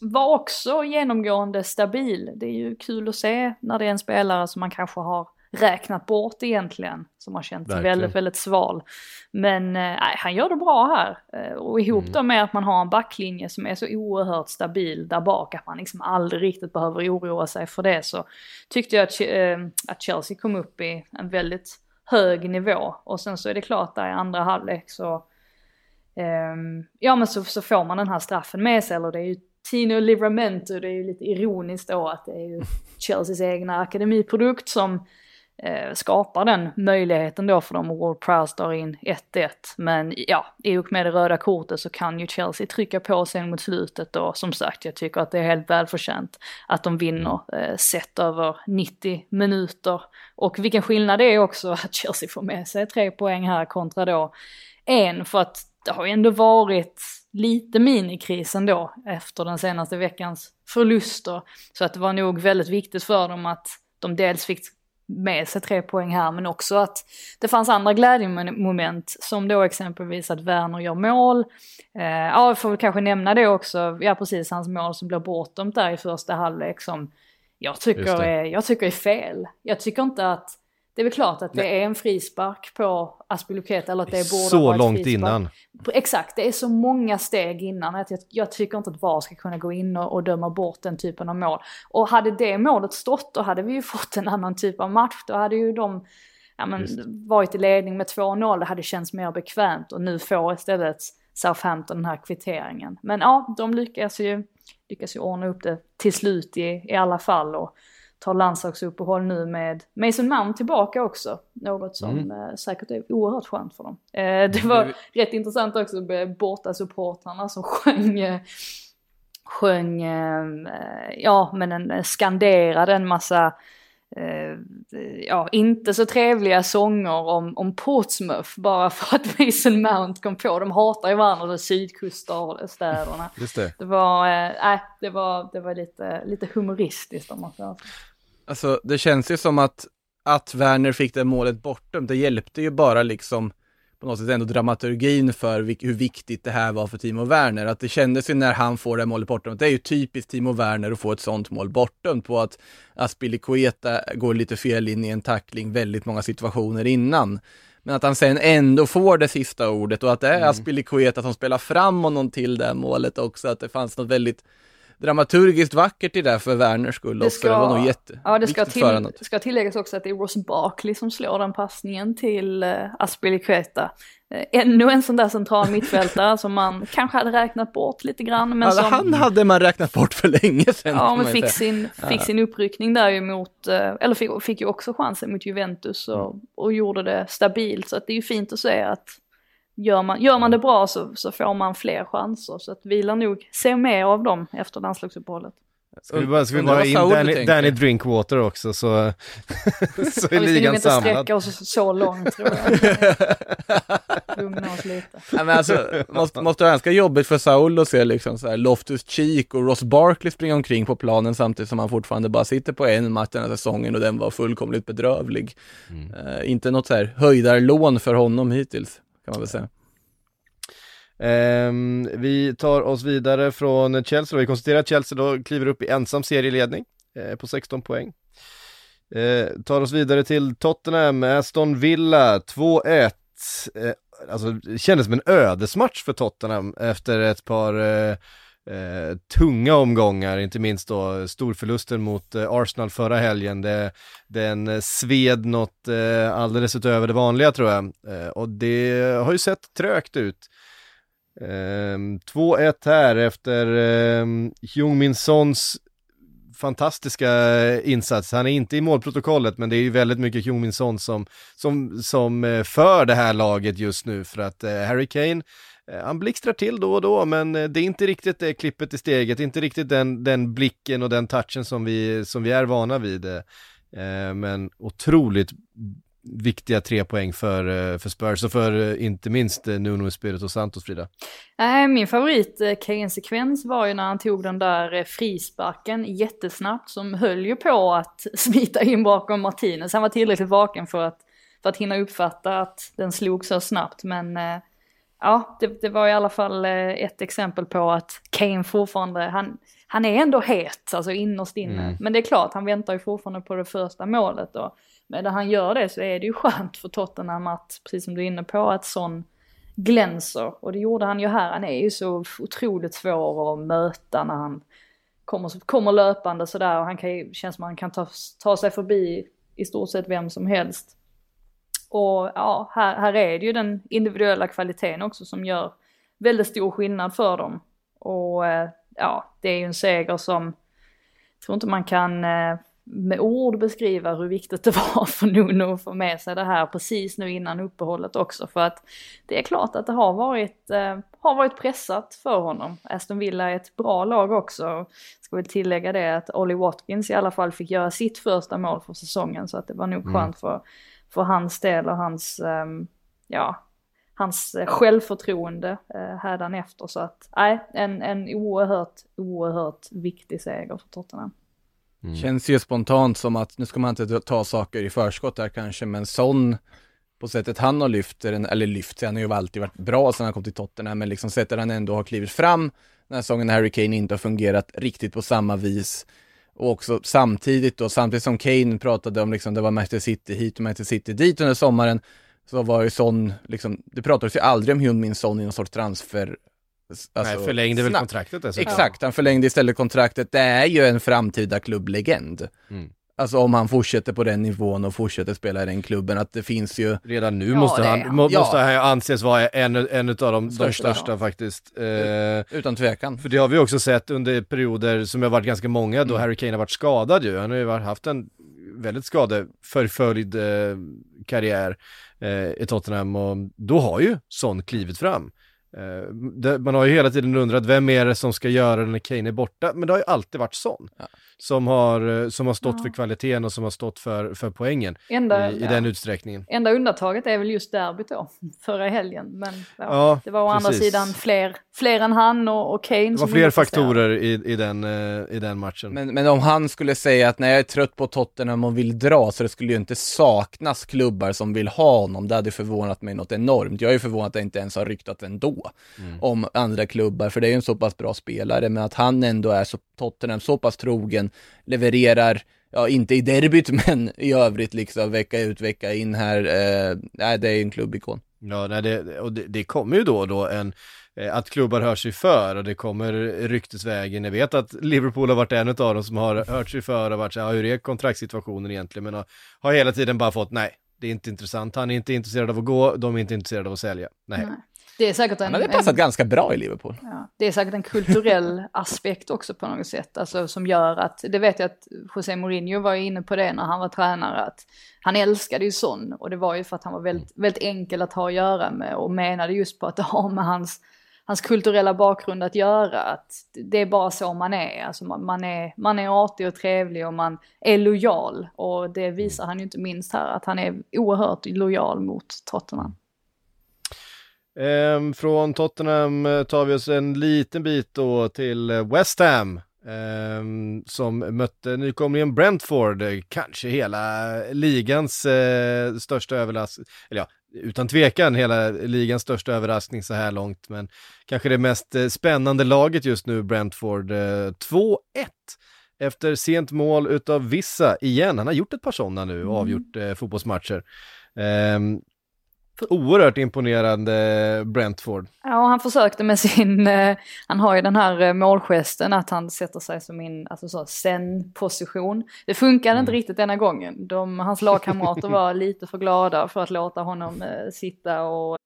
var också genomgående stabil. Det är ju kul att se när det är en spelare som man kanske har räknat bort egentligen. Som har känt sig väldigt, väldigt sval. Men eh, han gör det bra här. Eh, och ihop Mm. då med att man har en backlinje som är så oerhört stabil där bak. Att man liksom aldrig riktigt behöver oroa sig för det. Så tyckte jag att, eh, att Chelsea kom upp i en väldigt hög nivå. Och sen så är det klart där i andra halvlek så Ehm, ja men så, så får man den här straffen med sig, eller det är ju Tino Livramento, det är ju lite ironiskt då att det är ju Chelseas egna akademiprodukt som eh, skapar den möjligheten då för dem och Ward Prowse drar in 1-1. Men ja, i och med det röda kortet så kan ju Chelsea trycka på sen mot slutet och som sagt jag tycker att det är helt välförtjänt att de vinner eh, sett över 90 minuter. Och vilken skillnad det är också att Chelsea får med sig tre poäng här kontra då en för att det har ju ändå varit lite minikris ändå efter den senaste veckans förluster. Så att det var nog väldigt viktigt för dem att de dels fick med sig tre poäng här men också att det fanns andra glädjemoment som då exempelvis att Werner gör mål. Eh, ja, jag får väl kanske nämna det också, ja precis hans mål som blir bortdömt där i första halvlek som jag tycker, är, jag tycker är fel. Jag tycker inte att det är väl klart att det är en frispark på Aspilicueta eller att det borde Så långt frispark. innan. Exakt, det är så många steg innan att jag, jag tycker inte att VAR ska kunna gå in och, och döma bort den typen av mål. Och hade det målet stått då hade vi ju fått en annan typ av match. Då hade ju de ja, men, Just. varit i ledning med 2-0, det hade känts mer bekvämt och nu får istället Southampton den här kvitteringen. Men ja, de lyckas ju, lyckas ju ordna upp det till slut i, i alla fall och tar landslagsuppehåll nu med Mason Mount tillbaka också. Något som Mm. eh, säkert är oerhört skönt för dem. Eh, det var rätt intressant också med borta supportrarna som sjöng, eh, sjöng, ja men en, skanderade en massa ja, inte så trevliga sånger om, om Portsmouth bara för att Mason Mount kom på. De hatar ju varandra, de sydkuststäderna. Just det. Det var, eh, nej, det var, det var lite, lite humoristiskt om man säger så. Alltså det känns ju som att, att Werner fick det målet bortdömt, det hjälpte ju bara liksom på något sätt ändå dramaturgin för hur viktigt det här var för Timo Werner. Att det kändes ju när han får det här målet bortdömt, det är ju typiskt Timo Werner att få ett sånt mål bortdömt på att Aspilicueta går lite fel in i en tackling väldigt många situationer innan. Men att han sen ändå får det sista ordet och att det är Aspilicueta som spelar fram honom till det här målet också, att det fanns något väldigt dramaturgiskt vackert i det för Werners skull Det också. ska- det var nog jätteviktigt Ja, det ska, till, ska tilläggas också att det är Ross Barkley som slår den passningen till uh, Aspilicueta. Eh, ännu en sån där central mittfältare som man kanske hade räknat bort lite grann. Men Alltså, som, han hade man räknat bort för länge sedan. Ja, men fick sin, fick sin uppryckning där ju mot, eh, eller fick, fick ju också chansen mot Juventus och, Mm. och gjorde det stabilt. Så att det är ju fint att se att gör man, gör man det bra så, så får man fler chanser. Så att vi lär nog se mer av dem efter landslagsuppehållet. Ska vi bara, ska vi bara in Danny. Danny Drinkwater också så, så är Och vi ska nog ligan inte samlad. sträcka oss så långt tror jag. Lugna oss lite. Ja, men alltså, måste, måste vara ganska jobbigt för Saul att se liksom så här Loftus Cheek och Ross Barkley springa omkring på planen samtidigt som han fortfarande bara sitter på en match den här säsongen och den var fullkomligt bedrövlig. Eh, inte något så här höjdarlån för honom hittills, kan man väl säga. Um, vi tar oss vidare från Chelsea då. Vi konstaterar att Chelsea då kliver upp i ensam serieledning eh, på 16 poäng. Eh, tar oss vidare till Tottenham, Aston Villa 2-1. Eh, alltså det kändes som en ödesmatch för Tottenham efter ett par eh, eh, tunga omgångar, inte minst då storförlusten mot eh, Arsenal förra helgen. Det, den eh, sved något eh, alldeles utöver det vanliga tror jag. Eh, och det har ju sett trögt ut. Ehm, 2-1 här efter eh, Jung Sons fantastiska insats. Han är inte i målprotokollet men det är ju väldigt mycket Jung Min Son som, som, som eh, för det här laget just nu för att eh, Harry Kane Eh, han blixtrar till då och då men eh, det är inte riktigt det klippet i steget, inte riktigt den, den blicken och den touchen som vi, som vi är vana vid. men otroligt viktiga tre poäng för, för Spurs och för inte minst eh, Nuno Espirito Santos, Frida. Nej, min favorit Kane-sekvens var ju när han tog den där frisparken jättesnabbt som höll ju på att smita in bakom Martinez. Han var tillräckligt vaken för att, för att hinna uppfatta att den slog så snabbt men eh, ja, det, det var i alla fall eh, ett exempel på att Kane fortfarande, han, han är ändå het, alltså innerst inne. Mm. Men det är klart, han väntar ju fortfarande på det första målet och medan han gör det så är det ju skönt för Tottenham att, precis som du är inne på, att sån glänser. Och det gjorde han ju här. Han är ju så otroligt svår att möta när han kommer, kommer löpande sådär. Och han kan känns som att han kan ta, ta sig förbi i stort sett vem som helst. Och ja, här, här är det ju den individuella kvaliteten också som gör väldigt stor skillnad för dem. Och eh, ja, det är ju en seger som jag tror inte man kan eh, med ord beskriva hur viktigt det var för Nuno att få med sig det här precis nu innan uppehållet också. För att det är klart att det har varit, eh, har varit pressat för honom. Aston Villa är ett bra lag också. Ska väl tillägga det att Ollie Watkins i alla fall fick göra sitt första mål för säsongen. Så att det var nog skönt för, för hans del och hans, ehm, ja, hans eh, självförtroende eh, hädanefter. Så att, nej, en, en oerhört, oerhört viktig seger för Tottenham. Känns ju spontant som att, nu ska man inte ta saker i förskott där kanske, men Son på sättet han har lyft, eller lyft, han har ju alltid varit bra sedan han kom till Tottenham, men liksom sättet han ändå har klivit fram den här säsongen när Harry Kane inte har fungerat riktigt på samma vis. Och också samtidigt då, samtidigt som Kane pratade om liksom, det var Manchester City hit och Manchester City dit under sommaren, så var ju Son, liksom, det pratades ju aldrig om Hyun-Min Son i någon sorts transfer. alltså, Nej, förlängde väl snack. kontraktet dessutom. Exakt, han förlängde istället kontraktet. Det är ju en framtida klubblegend. Mm. Alltså om han fortsätter på den nivån och fortsätter spela i den klubben, att det finns ju Redan nu Ja, måste, han, han. må, Ja. måste han ju anses vara en, en av de, de Största. största faktiskt. Eh, utan tvekan. för det har vi också sett under perioder som har varit ganska många då Harry Kane har varit skadad ju. Han har ju haft en väldigt skadeförföljd eh, karriär eh, i Tottenham och då har ju Son klivit fram. Eh, det, man har ju hela tiden undrat vem är det som ska göra det när Kane är borta, men det har ju alltid varit Son. Ja. Som, har, eh, som har stått Ja. för kvaliteten och som har stått för, för poängen Enda, i, i ja. den utsträckningen. Enda undantaget är väl just derbyt då, förra helgen. Men ja, Ja, det var å andra precis. sidan fler, fler än han och, och Kane Det var som fler faktorer i, i, den, eh, i den matchen. Men, men om han skulle säga att när jag är trött på Tottenham och vill dra, så det skulle ju inte saknas klubbar som vill ha honom. Det hade förvånat mig något enormt. Jag är ju förvånad att det inte ens har ryktat ändå om andra klubbar, för det är ju en så pass bra spelare, men att han ändå är så, Tottenham så pass trogen, levererar, ja inte i derbyt, men i övrigt liksom vecka ut, vecka in här, eh, nej det är ju en klubbikon. Ja, nej, det, och det, det kommer ju då och då en, eh, att klubbar hör sig för och det kommer ryktesvägen. Jag vet att Liverpool har varit en av dem som har hört sig för och varit så här, hur är kontraktssituationen egentligen? Men har, har hela tiden bara fått, nej, det är inte intressant, han är inte intresserad av att gå, de är inte intresserade av att sälja. Nej. Nej. Det är säkert en, Han hade passat en, ganska bra i Liverpool. ja, det är säkert en kulturell aspekt också på något sätt. Alltså som gör att, det vet jag att José Mourinho var inne på det när han var tränare, att han älskade ju sån och det var ju för att han var väldigt, väldigt enkel att ha att göra med och menade just på att det har med hans, hans kulturella bakgrund att göra. Att det är bara så man är, alltså man, man, är, man är artig och trevlig och man är lojal och det visar han ju inte minst här, att han är oerhört lojal mot Tottenham. Ehm, från Tottenham eh, tar vi oss en liten bit då till eh, West Ham. ehm, som mötte nykomlingen Brentford, eh, kanske hela ligans eh, största överraskning, eller ja, utan tvekan hela ligans största överraskning så här långt, men kanske det mest spännande laget just nu, Brentford. Eh, 2-1 efter sent mål utav Vissa igen. Han har gjort ett par sådana nu och avgjort eh, fotbollsmatcher. Ehm, oerhört imponerande Brentford. Ja, och han försökte med sin, eh, han har ju den här eh, målgesten att han sätter sig som in, alltså så, zen-position. Det funkade inte riktigt denna gången. De, hans lagkamrater var lite för glada för att låta honom eh, sitta och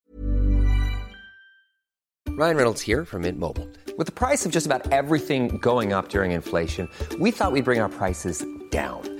Ryan Reynolds here from Mint Mobile. With the price of just about everything going up during inflation, we thought we'd bring our prices down.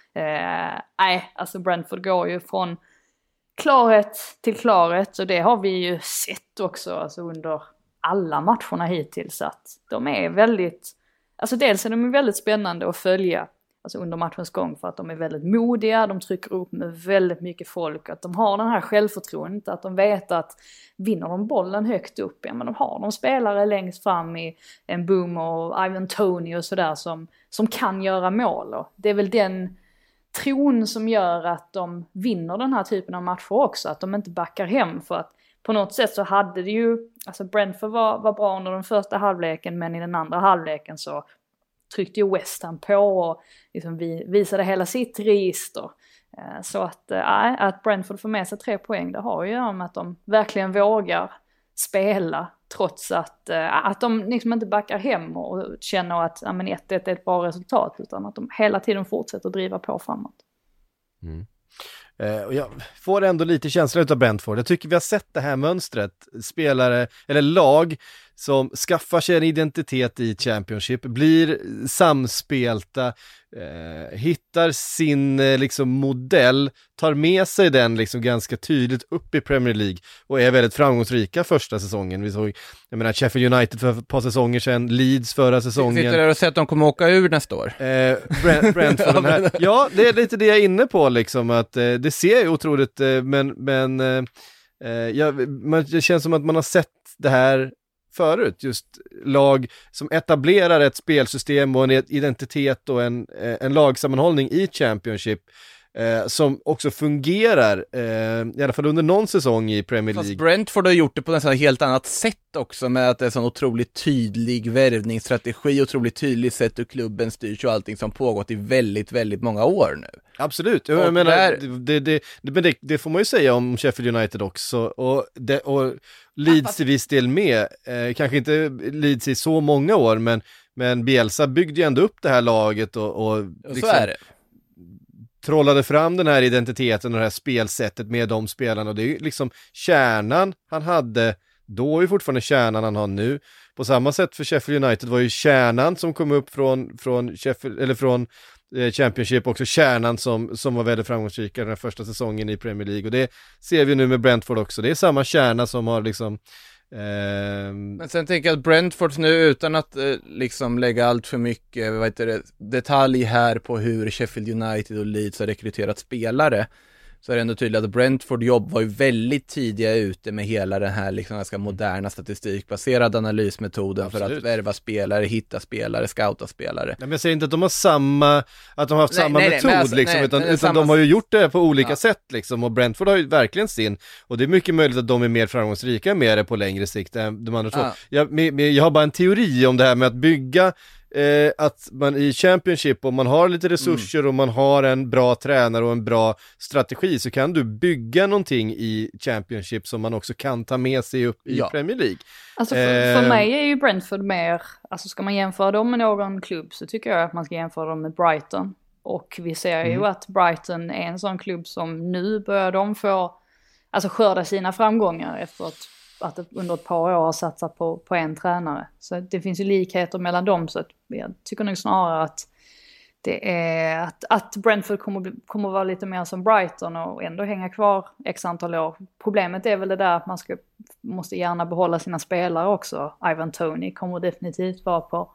Eh, nej, alltså Brentford går ju från klarhet till klarhet och det har vi ju sett också alltså under alla matcherna hittills att de är väldigt, alltså dels är de väldigt spännande att följa alltså under matchens gång för att de är väldigt modiga, de trycker upp med väldigt mycket folk, att de har den här självförtroendet, att de vet att vinner de bollen högt upp, ja men de har de spelare längst fram i en Boom och Ivan Tony och sådär som, som kan göra mål och det är väl den tron som gör att de vinner den här typen av matcher också, att de inte backar hem för att på något sätt så hade det ju, alltså Brentford var, var bra under den första halvleken men i den andra halvleken så tryckte ju West Ham på och liksom vi, visade hela sitt register. Eh, så att, äh, att Brentford får med sig tre poäng det har ju att göra med att de verkligen vågar spela trots att, äh, att de liksom inte backar hem och känner att ja, 1-1 är ett bra resultat utan att de hela tiden fortsätter driva på framåt. Mm. Eh, och jag får ändå lite känsla av Brentford. Jag tycker vi har sett det här mönstret. Spelare, eller lag, som skaffar sig en identitet i Championship, blir samspelta, eh, hittar sin eh, liksom modell, tar med sig den liksom ganska tydligt upp i Premier League och är väldigt framgångsrika första säsongen. Vi såg, jag menar Sheffield United för ett par säsonger sedan, Leeds förra säsongen. Sitter där och säger att de kommer åka ur nästa år. Eh, Brent, Brentford, den här. Ja, det är lite det jag är inne på liksom, att eh, det ser ju otroligt, eh, men, men eh, eh, ja, man, det känns som att man har sett det här förut, just lag som etablerar ett spelsystem och en identitet och en, eh, en lagsammanhållning i Championship eh, som också fungerar, eh, i alla fall under någon säsong i Premier Fast League. Brentford har gjort det på nästan helt annat sätt också med att det är en sån otroligt tydlig värvningsstrategi, otroligt tydligt sätt hur klubben styrs och allting som pågått i väldigt, väldigt många år nu. Absolut, jag Och menar, där- det, det, det, det, får man ju säga om Sheffield United också, och, och Leeds till viss del med, eh, kanske inte Leeds i så många år, men, men Bielsa byggde ju ändå upp det här laget och, och liksom så är det trollade fram den här identiteten och det här spelsättet med de spelarna, och det är ju liksom kärnan han hade då är ju fortfarande kärnan han har nu. På samma sätt för Sheffield United var ju kärnan som kom upp från, från Sheffield, eller från eh, Championship också kärnan som, som var väldigt framgångsrika den här första säsongen i Premier League och det ser vi nu med Brentford också. Det är samma kärna som har liksom Ehm, Men sen tänker jag att Brentford nu utan att eh, liksom lägga allt för mycket vad heter det, detalj här på hur Sheffield United och Leeds har rekryterat spelare så är det ändå tydligt att Brentford jobb var ju väldigt tidiga ute med hela den här liksom ganska moderna statistikbaserade analysmetoden Absolut. för att värva spelare, hitta spelare, scouta spelare. Nej, men jag säger inte att de har samma, att de har haft Nej, samma nej, nej, metod men alltså, liksom, nej, utan, utan samma- de har ju gjort det på olika Ja. sätt liksom, och Brentford har ju verkligen sin, och det är mycket möjligt att de är mer framgångsrika med det på längre sikt än de andra två. Ja. Jag, med, med, jag har bara en teori om det här med att bygga Eh, att man i Championship, om man har lite resurser och man har en bra tränare och en bra strategi så kan du bygga någonting i Championship som man också kan ta med sig upp i Ja. Premier League. Alltså för, för Eh. mig är ju Brentford mer, alltså ska man jämföra dem med någon klubb så tycker jag att man ska jämföra dem med Brighton. Och vi ser ju att Brighton är en sån klubb som nu börjar de få, alltså skörda sina framgångar efter att, att under ett par år har satsat på, på en tränare. Så det finns ju likheter mellan dem så att jag tycker nog snarare att det är att, att Brentford kommer, kommer vara lite mer som Brighton och ändå hänga kvar x antal år. Problemet är väl det där att man ska, måste gärna behålla sina spelare också. Ivan Tony kommer definitivt vara på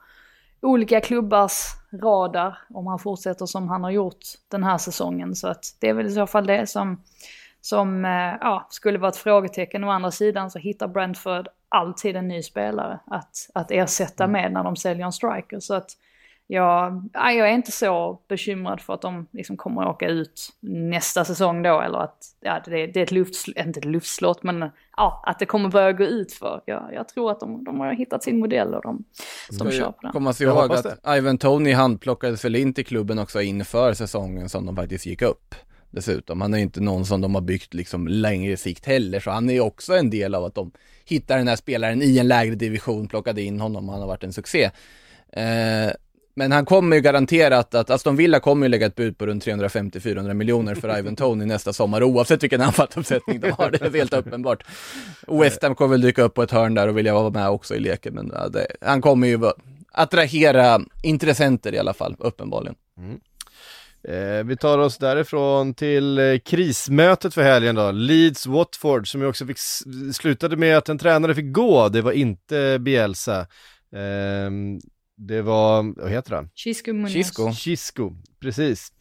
olika klubbars radar om han fortsätter som han har gjort den här säsongen. Så att det är väl i så fall det som, som eh, ja, skulle vara ett frågetecken. Å andra sidan så hittar Brentford alltid en ny spelare att, att ersätta med när de säljer en striker. Så att jag, ja, jag är inte så bekymrad för att de liksom kommer att åka ut nästa säsong då. Eller att ja, det, det är ett luftslott, inte ett luftslott, men ja, att det kommer börja gå ut för. Jag, jag tror att de, de har hittat sin modell och de, de kör på den. Komma sig ihåg att Ivan Tony handplockades väl in till klubben också inför säsongen som de faktiskt gick upp. Dessutom, han är ju inte någon som de har byggt liksom längre sikt heller, så han är ju också en del av att de hittar den här spelaren i en lägre division, plockade in honom och han har varit en succé. Eh, men han kommer ju garanterat att, Aston Villa kommer ju lägga ett bud på runt 350-400 miljoner för Ivan Tony nästa sommar, oavsett vilken anfallsuppsättning de har, det är helt uppenbart. West Ham kommer väl dyka upp på ett hörn där och vilja vara med också i leken, men det, han kommer ju attrahera intressenter i alla fall, uppenbarligen. Mm. Eh, vi tar oss därifrån till eh, krismötet för helgen då, Leeds-Watford som ju också fick, slutade med att en tränare fick gå, det var inte Bielsa. Ehm, det var, vad heter han? Chisco Munoz. Chisco. Chisco, precis.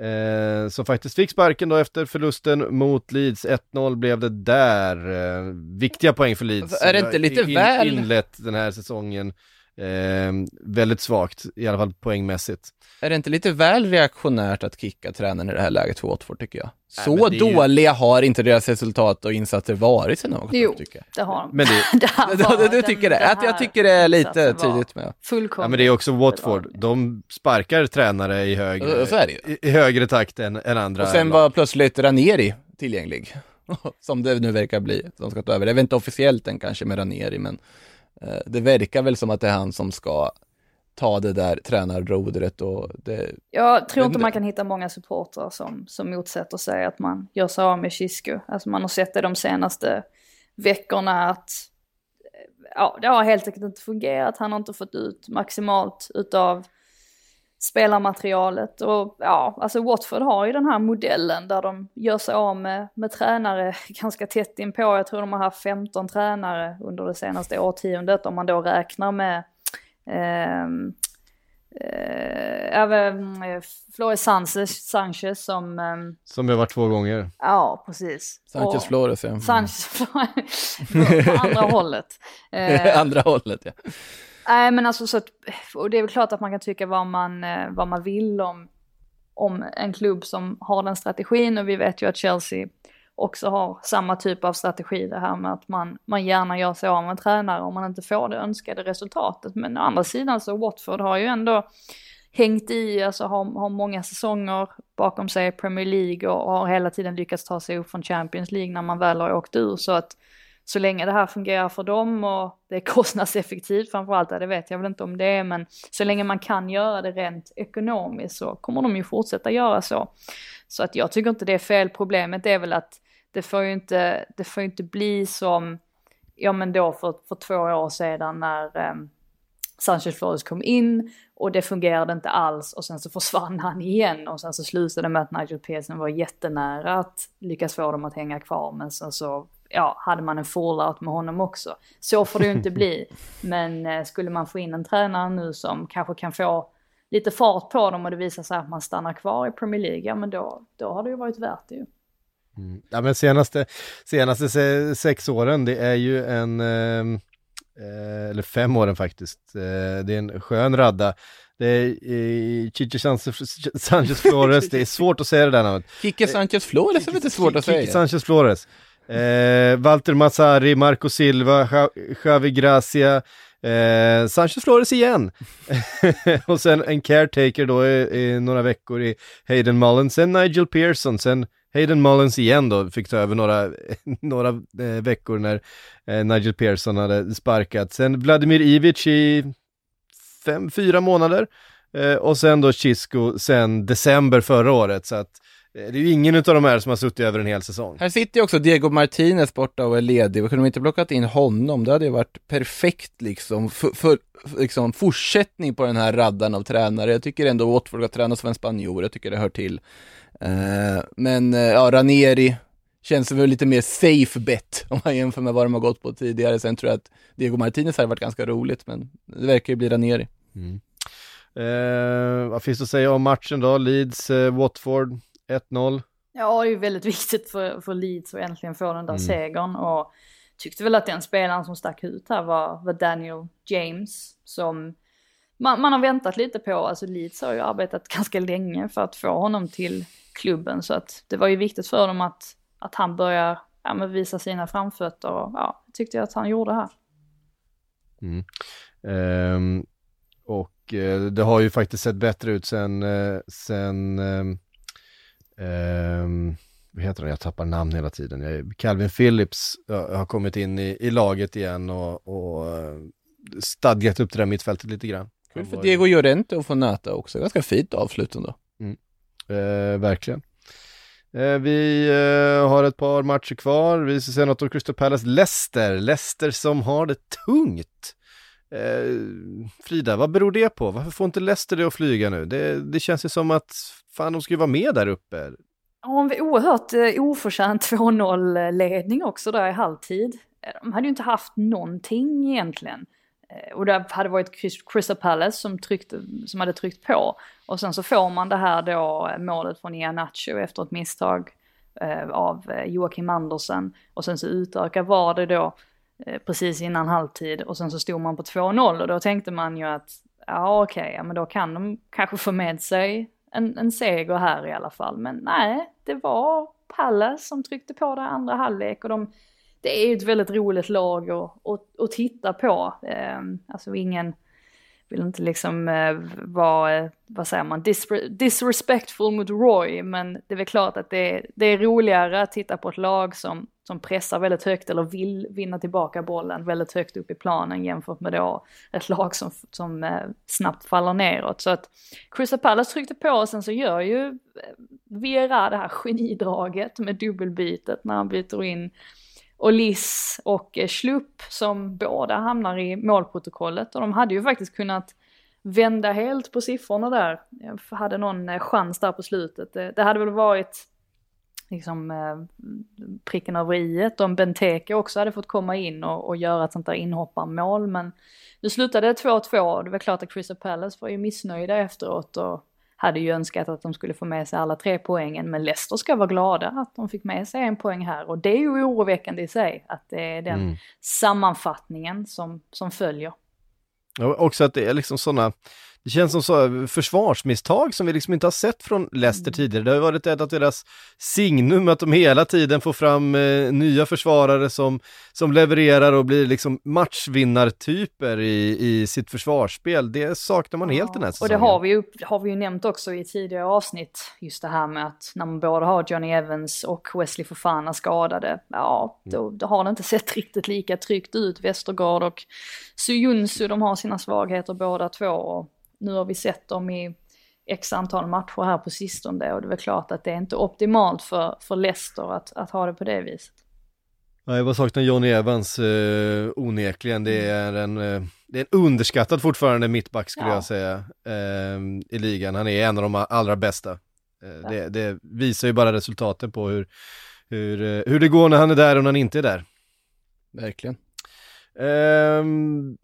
Eh, som faktiskt fick sparken då efter förlusten mot Leeds. 1-0 blev det där. Eh, viktiga poäng för Leeds. Alltså, är det inte lite väl- inlett den här säsongen eh, väldigt svagt, i alla fall poängmässigt. Är det inte lite väl reaktionärt att kicka tränaren i det här läget för Watford tycker jag? Nej, Så det är ju- dåliga har inte deras resultat och insatser varit sen de Jo, tycker jag. det har de. Men det, det Du, var- du, du den- tycker det? den Att jag tycker det är lite tidigt med. Fullkomligt. ja, men det är också Watford, de sparkar tränare i högre, det i, i högre takt än, än andra Och sen lag. var plötsligt Ranieri tillgänglig. Som det nu verkar bli, som ska ta över. Det är väl inte officiellt än kanske med Ranieri, men det verkar väl som att det är han som ska ta det där tränarrodret och det, Jag tror inte man kan hitta många supportrar som, som motsätter sig att man gör sig av med Chisco. Alltså man har sett det de senaste veckorna att eh, ja, det har helt enkelt inte fungerat. Han har inte fått ut maximalt utav spelarmaterialet. Och ja, alltså Watford har ju den här modellen där de gör sig av med, med tränare ganska tätt inpå. Jag tror de har haft 15 tränare under det senaste årtiondet om man då räknar med ehm, eh, även eh, Flores Sanchez, Sanchez som, ehm, Som jag varit två gånger. ja precis. Sanchez Och- Flores ja. Sanchez på, på andra hållet. Eh, Andra hållet ja. Nej men alltså så att, och det är väl klart att man kan tycka vad man, eh, vad man vill om, om en klubb som har den strategin och vi vet ju att Chelsea också har samma typ av strategi det här med att man, man gärna gör sig av med en tränare om man inte får det önskade resultatet. Men å andra sidan så Watford har ju ändå hängt i, alltså har, har många säsonger bakom sig i Premier League och, och har hela tiden lyckats ta sig upp från Champions League när man väl har åkt ur. Så att så länge det här fungerar för dem och det är kostnadseffektivt framförallt, det vet jag väl inte om det är, men så länge man kan göra det rent ekonomiskt så kommer de ju fortsätta göra så. Så att jag tycker inte det är fel, problemet är väl att det får ju inte, det får ju inte bli som, ja men då för, för två år sedan när eh, Sanchez Flores kom in och det fungerade inte alls och sen så försvann han igen och sen så slutade det med att Nigel Pearson var jättenära att lyckas få dem att hänga kvar men sen så ja, hade man en fallout med honom också. Så får det ju inte bli. Men eh, skulle man få in en tränare nu som kanske kan få lite fart på dem och det visar sig att man stannar kvar i Premier League, ja men då, då har det ju varit värt det ju. Mm. Ja men senaste, senaste se, sex åren, det är ju en, eh, eh eller fem åren faktiskt, eh, det är en skön radda. Det är eh, Chichi Sanchez, Flores, det är svårt att säga det där namnet. Kike Sanchez Flores är lite svårt att säga. Kike Sanchez Flores. Eh, Walter Mazzari, Marco Silva, Xavi Gracia, Eh, Sanchez Flores igen. och sen en caretaker då i, i, några veckor i Hayden Mullins, sen Nigel Pearson, sen Hayden Mullins igen då, fick ta över några, några eh, veckor när eh, Nigel Pearson hade sparkat. Sen Vladimir Ivic i fem, fyra månader. Eh, och sen då Chisco sen december förra året. Så att Eh, det är ju ingen av de här som har suttit över en hel säsong. Här sitter ju också Diego Martinez borta och är ledig. Kunde de inte plockat in honom? Det hade ju varit perfekt liksom, för, för, liksom fortsättning på den här raddan av tränare. Jag tycker ändå Watford ska träna som en spanjor, jag tycker det hör till. Uh, men uh, ja, Ranieri känns väl lite mer safe bet om man jämför med vad de har gått på tidigare. Sen tror jag att Diego Martinez hade varit ganska roligt, men det verkar ju bli Ranieri. Mm. Uh, vad finns det att säga om matchen då? Leeds, Watford? 1-0. Ja, det är ju väldigt viktigt för, för Leeds att äntligen få den där mm. segern. Och tyckte väl att den spelaren som stack ut här var, var Daniel James. Som man, man, har väntat lite på. Alltså Leeds har ju arbetat ganska länge för att få honom till klubben. Så att det var ju viktigt för dem att, att han börjar ja, visa sina framfötter. Och ja, tyckte jag att han gjorde här. Mm. Um, och uh, det har ju faktiskt sett bättre ut sen, uh, sen um Um, vad heter han? Jag tappar namn hela tiden. Calvin Phillips har kommit in i, i laget igen och, och uh, stadgat upp det där mittfältet lite grann. Kul för Diego Llorente att få nöta också. Ganska fint avslut ändå. Mm. Uh, verkligen. Eh, vi har ett par matcher kvar. Vi ska se något av Crystal Palace Leicester. Leicester som har det tungt. Frida, vad beror det på? Varför får inte Leicester det att flyga nu? Det, det känns ju som att fan de ska ju vara med där uppe. Ja, en oerhört eh, oförtjänt 2-0 ledning också där i halvtid. Eh, de hade ju inte haft någonting egentligen. Eh, och det hade varit Crystal Palace som, tryckte, som hade tryckt på. Och sen så får man det här då eh, målet från Ianacho efter ett misstag av Joakim Andersen. Och sen så utökar var det då precis innan halvtid och sen så stod man på 2-0 och då tänkte man ju att ja okej, okay, ja, men då kan de kanske få med sig en, en seger här i alla fall. Men nej, det var Palace som tryckte på det andra halvlek och de, det är ju ett väldigt roligt lag att, att, att titta på. Eh, alltså ingen vill inte liksom eh, vara, eh, vad säger man, disre disrespectful mot Roy, men det är väl klart att det det är roligare att titta på ett lag som som pressar väldigt högt eller vill vinna tillbaka bollen väldigt högt upp i planen jämfört med då ett lag som, som eh, snabbt faller neråt. Så att Crystal Palace tryckte på och sen så gör ju eh, Vera det här genidraget med dubbelbytet när han byter in Olis och eh, Schlupp som båda hamnar i målprotokollet och de hade ju faktiskt kunnat vända helt på siffrorna där. Jag hade någon eh, chans där på slutet. Det, det hade väl varit liksom eh, pricken över i om Benteke också hade fått komma in och, och göra ett sånt där inhopparmål. Men nu slutade det 2-2 det var klart att Crystal Palace var ju missnöjda efteråt och hade ju önskat att de skulle få med sig alla tre poängen. Men Leicester ska vara glada att de fick med sig en poäng här. Och det är ju oroväckande i sig att det är den mm. sammanfattningen som, som följer. Ja, också att det är liksom sådana det känns som så försvarsmisstag som vi liksom inte har sett från Leicester mm. tidigare. Det har varit ett av deras signum att de hela tiden får fram eh, nya försvarare som, som levererar och blir liksom matchvinnartyper i, i sitt försvarsspel. Det saknar man helt den här säsongen. Och det har vi, ju, har vi ju nämnt också i tidigare avsnitt, just det här med att när man både har Johnny Evans och Wesley Fofana skadade, ja, då, mm. då har det inte sett riktigt lika tryggt ut. Westergaard och Suyunsu, de har sina svagheter båda två. Och nu har vi sett dem i x antal matcher här på sistone och det är väl klart att det är inte optimalt för, för Leicester att, att ha det på det viset. Nej, vad saknar Johnny Evans eh, onekligen. Det är, en, eh, det är en underskattad fortfarande mittback skulle ja. jag säga eh, i ligan. Han är en av de allra bästa. Eh, det, det, visar ju bara resultaten på hur, hur, eh, hur det går när han är där och när han inte är där. Verkligen. Ehm,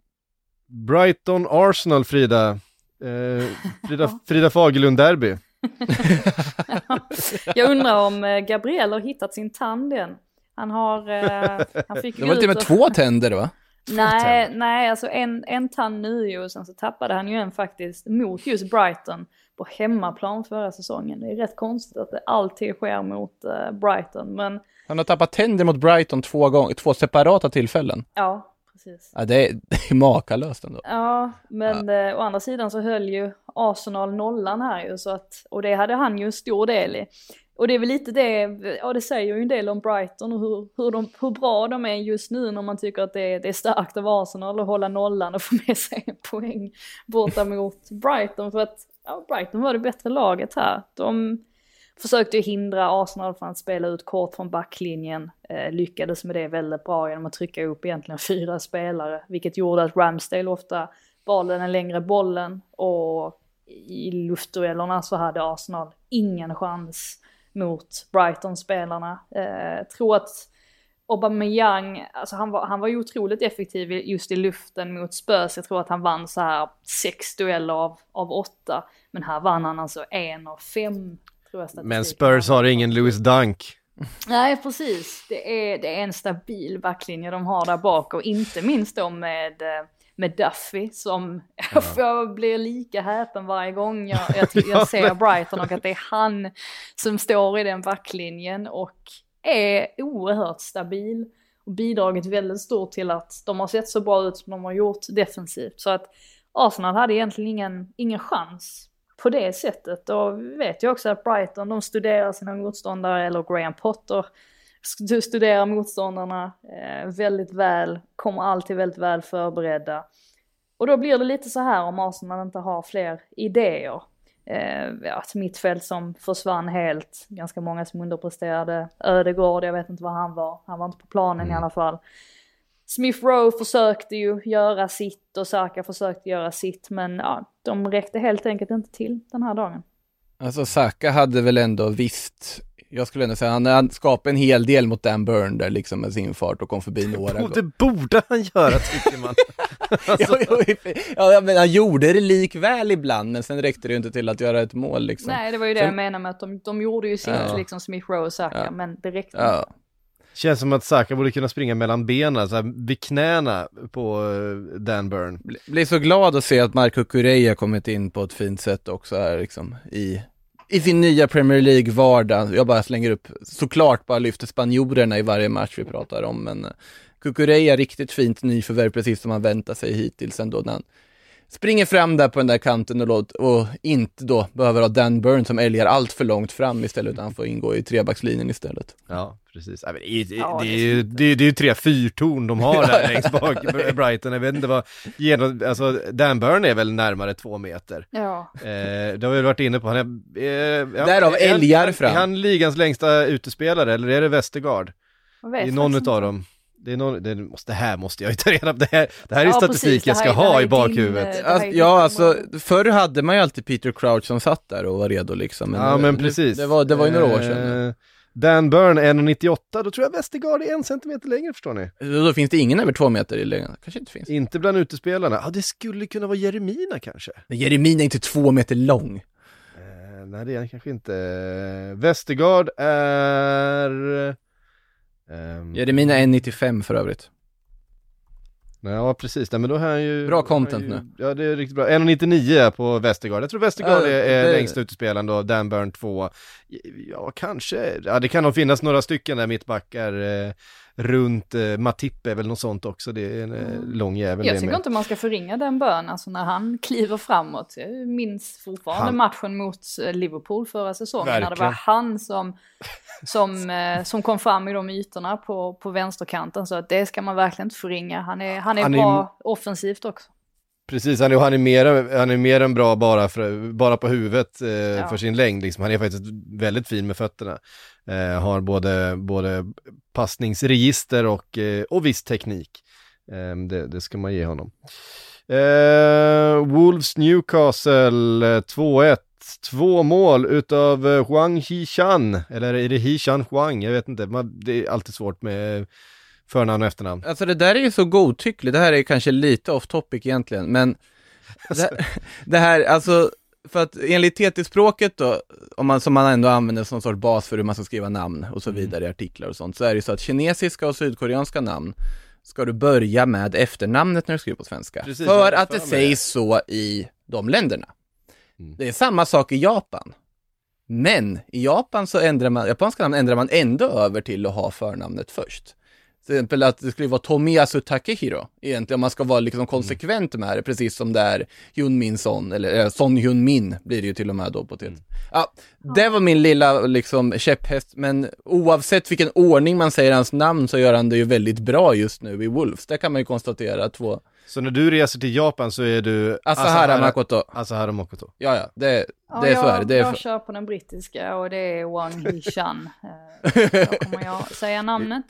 Brighton Arsenal Frida, Eh, Frida, Frida Fagerlund-derby. Jag undrar om eh, Gabriel har hittat sin tand än. Han har, eh, han fick Det var lite ut med och- två tänder va? Nej, nej, alltså en, en tand nu ju och sen så tappade han ju en faktiskt mot just Brighton på hemmaplan förra säsongen. Det är rätt konstigt att det alltid sker mot eh, Brighton, men Han har tappat tänder mot Brighton två gånger, två separata tillfällen. ja, precis. Ja, det, är, det är makalöst ändå. Ja, men eh, å andra sidan så höll ju Arsenal nollan här ju så att, och det hade han ju en stor del i. Och det är väl lite det, ja det säger ju en del om Brighton och hur, hur, de, hur bra de är just nu när man tycker att det är, det är starkt av Arsenal att hålla nollan och få med sig en poäng borta mot Brighton. För att ja, Brighton var det bättre laget här. De försökte ju hindra Arsenal från att spela ut kort från backlinjen. Eh, lyckades med det väldigt bra genom att trycka upp egentligen fyra spelare. Vilket gjorde att Ramsdale ofta valde den längre bollen och i luftduellerna så hade Arsenal ingen chans mot Brighton-spelarna. Eh, tror att Aubameyang, alltså han var, han var ju otroligt effektiv just i luften mot Spurs. Jag tror att han vann så här sex dueller av, av åtta. Men här vann han alltså en av fem. Tror jag Men Spurs har ingen Lewis Dunk. Nej, precis. Det är, det är en stabil backlinje de har där bak och inte minst då med, eh, med Duffy som jag blir lika häpen varje gång jag, jag, jag ser Brighton och att det är han som står i den backlinjen och är oerhört stabil och bidragit väldigt stort till att de har sett så bra ut som de har gjort defensivt. Så att Arsenal hade egentligen ingen, ingen chans på det sättet. Och vi vet ju också att Brighton, de studerar sina motståndare, eller Graham Potter st- studerar motståndarna eh, väldigt väl, kommer alltid väldigt väl förberedda. Och då blir det lite så här om Arsenal inte har fler idéer. Eh, ja, ett mittfält som försvann helt, ganska många som underpresterade. Ödegård, jag vet inte var han var, han var inte på planen i alla fall. Smith Rowe försökte ju göra sitt och Saka försökte göra sitt men ja, de räckte helt enkelt inte till den här dagen. Alltså Saka hade väl ändå visst, jag skulle ändå säga, han, han skapade en hel del mot Dan Burn där liksom med sin fart och kom förbi några gånger. det borde han göra tycker man. ja, ja, ja, men han gjorde det likväl ibland, men sen räckte det ju inte till att göra ett mål liksom. Nej, det var ju det Sen- jag menade med att de, de gjorde ju sitt Ja. liksom Smith Rowe och Saka Ja. men det räckte Ja. inte. Känns som att Saka borde kunna springa mellan benen, så här, vid knäna på eh, Dan Burn. Blir så glad att se att Marco Cureja kommit in på ett fint sätt också här liksom i, i sin nya Premier League-vardag. Jag bara slänger upp, såklart bara lyfter spanjorerna i varje match vi pratar om, men Kukureya, Cucurella riktigt fint nyförvärv, precis som man väntar sig hittills ändå när han springer fram där på den där kanten och, låt, och inte då behöver ha Dan Burn som älgar allt för långt fram istället, utan han får ingå i trebackslinjen istället. Ja, precis. Ja, men det, är- Ja, det, det är är ju, det, är- det är ju tre fyrtorn de har där längst bak, Brighton. Jag vet inte vad, genom, alltså Dan Burn är väl närmare två meter. Ja. Eh, det har vi varit inne på, han är... Eh, Därav är han- älgar fram. Är han ligans längsta utespelare eller är det Det är någon inte. dem. Det, är någon, det, måste, det här måste jag ju ta reda på, det här, det här är Ja, statistik precis, jag ska är- ha i din, bakhuvudet. eh, här Alltså, ja, alltså förr hade man ju alltid Peter Crouch som satt där och var redo liksom. ja nu- men nu- precis. Det var, det var ju några år sedan. Eh, Dan Burn 1,98, då tror jag Westergaard är en centimeter längre förstår ni. Då finns det ingen över två meter i längden. Kanske inte finns. Inte bland utespelarna. Ja, det skulle kunna vara Jeremina kanske. Men Jeremin är inte två meter lång. Eh, nej, det är han kanske inte. Eh, Westergaard är... ehm, Jeremina är 1,95 för övrigt. ja, precis. Nej, men då är han ju... Bra content ju, nu. Ja, det är riktigt bra. 1,99 på Westergaard. Jag tror Westergaard Ja, är, är det- längsta utespelaren då, Dan Burn 2. Ja, kanske. Ja, det kan nog finnas några stycken där mittbackar eh, runt eh, Matip är väl något sånt också. Det är en eh, lång jävel Jag tycker med. inte man ska förringa den bön, alltså när han kliver framåt. Jag minns fortfarande Han- matchen mot eh, Liverpool förra säsongen när det var Verkligen. han som, som, eh, som kom fram i de ytorna på, på vänsterkanten. Så att det ska man verkligen inte förringa. Han är, han är Han är bra offensivt också. Precis, han är, han är, mer, han är mer än bra bara, för, bara på huvudet eh, för sin längd. Liksom. Han är faktiskt väldigt fin med fötterna. Eh, har både, både passningsregister och, eh, och viss teknik. Eh, det, det ska man ge honom. Eh, Wolves Newcastle eh, 2-1. Två mål utav eh, Huang Hichan, eller är det Hichan Huang? Jag vet inte, man, det är alltid svårt med förnamn och efternamn. Alltså det där är ju så godtyckligt, det här är kanske lite off topic egentligen, men det, det här, alltså för att enligt TT-språket då, om man, som man ändå använder som sorts bas för hur man ska skriva namn och så vidare i artiklar och sånt, så är det ju så att kinesiska och sydkoreanska namn ska du börja med efternamnet när du skriver på svenska. Precis, för att det sägs så i de länderna. Mm. Det är samma sak i Japan. Men i Japan så ändrar man, japanska namn ändrar man ändå över till att ha förnamnet först. Till exempel att det skulle vara Tomiyasu Takehiro, egentligen om man ska vara liksom konsekvent med det, precis som det är Hyun Min Son, eller eh, Son Hyun Min blir det ju till och med då på till. Ja, det var min lilla liksom käpphäst, men oavsett vilken ordning man säger hans namn så gör han det ju väldigt bra just nu i Wolves, det kan man ju konstatera, två, Så när du reser till Japan så är du Asahara Makoto, Asahara Makoto. ja ja, det, Ja, det är så jag, är det. det. Är jag kör på den brittiska och det är Wang. Eh, Då kommer jag säga namnet.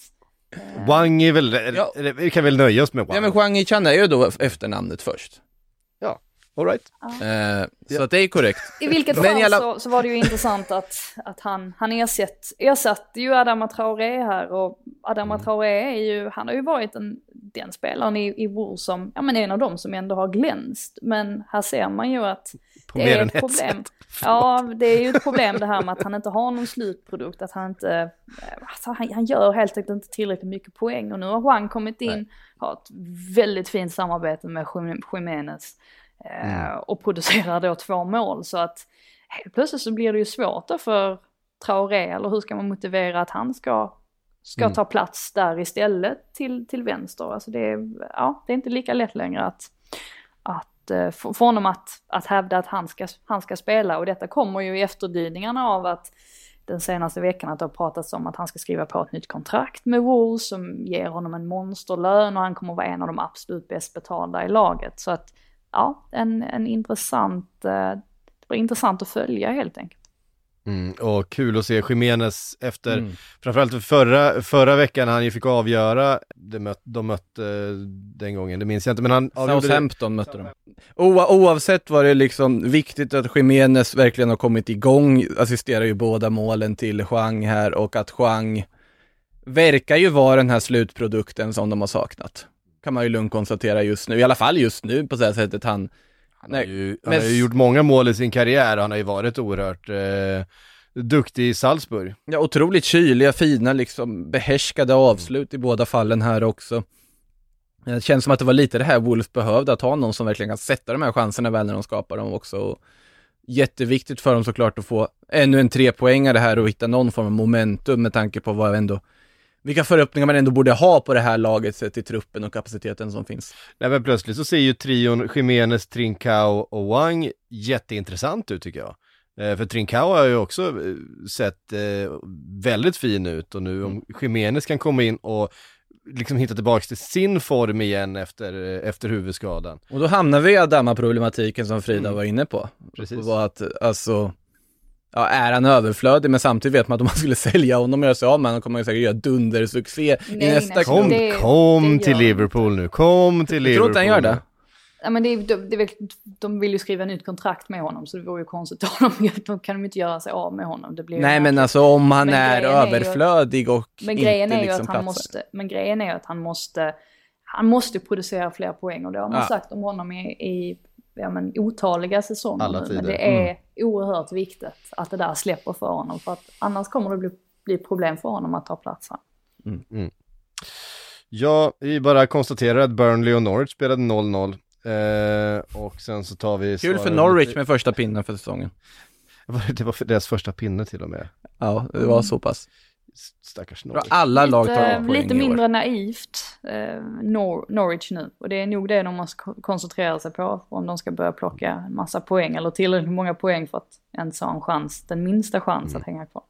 Wang är väl, Ja. vi kan väl nöja oss med Wang? Ja men Huang Yi-chan är ju då efternamnet först. All right. Eh, så att det är korrekt. I vilket fall alla- så, så var det ju intressant att, att han, han ersatt, ersatte ju Adama Traoré här och Adama Mm. Traoré är ju, han har ju varit en, den spelaren i, i Wolves som, ja men en av dem som ändå har glänst. Men här ser man ju att På det är ett problem. sätt. Ja, det är ju ett problem det här med att han inte har någon slutprodukt, att han inte, alltså han, han gör helt enkelt inte tillräckligt mycket poäng. Och nu har Juan kommit in, har ett väldigt fint samarbete med Jim- Jimenez eh, och producerar då två mål. Så att helt plötsligt så blir det ju svårt då för Traoré, eller hur ska man motivera att han ska, ska ta plats där istället till, till vänster. Alltså det, är, ja, det är inte lika lätt längre att, att få få honom att, att hävda att han ska, han ska spela och detta kommer ju i efterdyningarna av att den senaste veckan att det har pratats om att han ska skriva på ett nytt kontrakt med Wolves som ger honom en monsterlön och han kommer vara en av de absolut bäst betalda i laget. Så att ja, en, en intressant, eh, det var intressant att följa helt enkelt. Mm, och kul att se Jimenez efter, Mm. framförallt förra, förra veckan han ju fick avgöra, det möt, de mötte eh, den gången, det minns jag inte, men han. Southampton mötte de. Oa, oavsett var det liksom viktigt att Jimenez verkligen har kommit igång, assisterar ju båda målen till Huang här och att Huang verkar ju vara den här slutprodukten som de har saknat. Kan man ju lugnt konstatera just nu, i alla fall just nu på det här sättet han Han har, ju, han men- har ju gjort många mål i sin karriär och han har ju varit oerhört eh, duktig i Salzburg. Ja, otroligt kyliga, fina, liksom behärskade avslut i båda fallen här också. Det känns som att det var lite det här Wolves behövde, att ha någon som verkligen kan sätta de här chanserna väl när de skapar dem också. Och jätteviktigt för dem såklart att få ännu en trepoängare här och hitta någon form av momentum med tanke på vad ändå vilka förhoppningar man ändå borde ha på det här laget sett till truppen och kapaciteten som finns. Nej men plötsligt så ser ju trion Jimenez, Trincao och Wang jätteintressant ut tycker jag. Eh, för Trincao har ju också eh, sett eh, väldigt fin ut och nu om Jimenez kan komma in och liksom hitta tillbaks till sin form igen efter, efter huvudskadan. Och då hamnar vi i Adama-problematiken som Frida var inne på. Precis. Var att, alltså, ja, är han överflödig, men samtidigt vet man att om man skulle sälja honom och göra sig av med honom kommer ju säkert göra dundersuccé i Nej, nästa nej, klubb. Kom, det- kom det till Liverpool nu, kom till Jag Liverpool. tror inte han gör det. Ja, men det, är- det, det, de vill ju skriva nytt kontrakt med honom så det vore ju konstigt om de, de kan de inte göra sig av med honom. Det blir Nej men alltså om han är överflödig och Men inte grejen är ju liksom att han platsar. måste, men grejen är ju att han måste, han måste producera fler poäng och det har man Ja. sagt om honom i, i ja, men, otaliga säsonger Alla tider. Men det är oerhört viktigt att det där släpper för honom för att annars kommer det bli, bli problem för honom att ta plats här. Ja, vi bara konstaterar att Burnley och Norwich spelade 0-0. Eh, och sen så tar vi... Kul för Norwich med första pinnen för säsongen. Det var för deras första pinne till och med. Ja, det var så pass. Stackars Norwich. alla lag tar Lite, poäng lite år. mindre naivt eh, Nor- Norwich nu. Och det är nog det de måste ko- koncentrera sig på om de ska börja plocka en massa poäng eller tillräckligt många poäng för att ens ha en chans, den minsta chans Mm. att hänga kvar.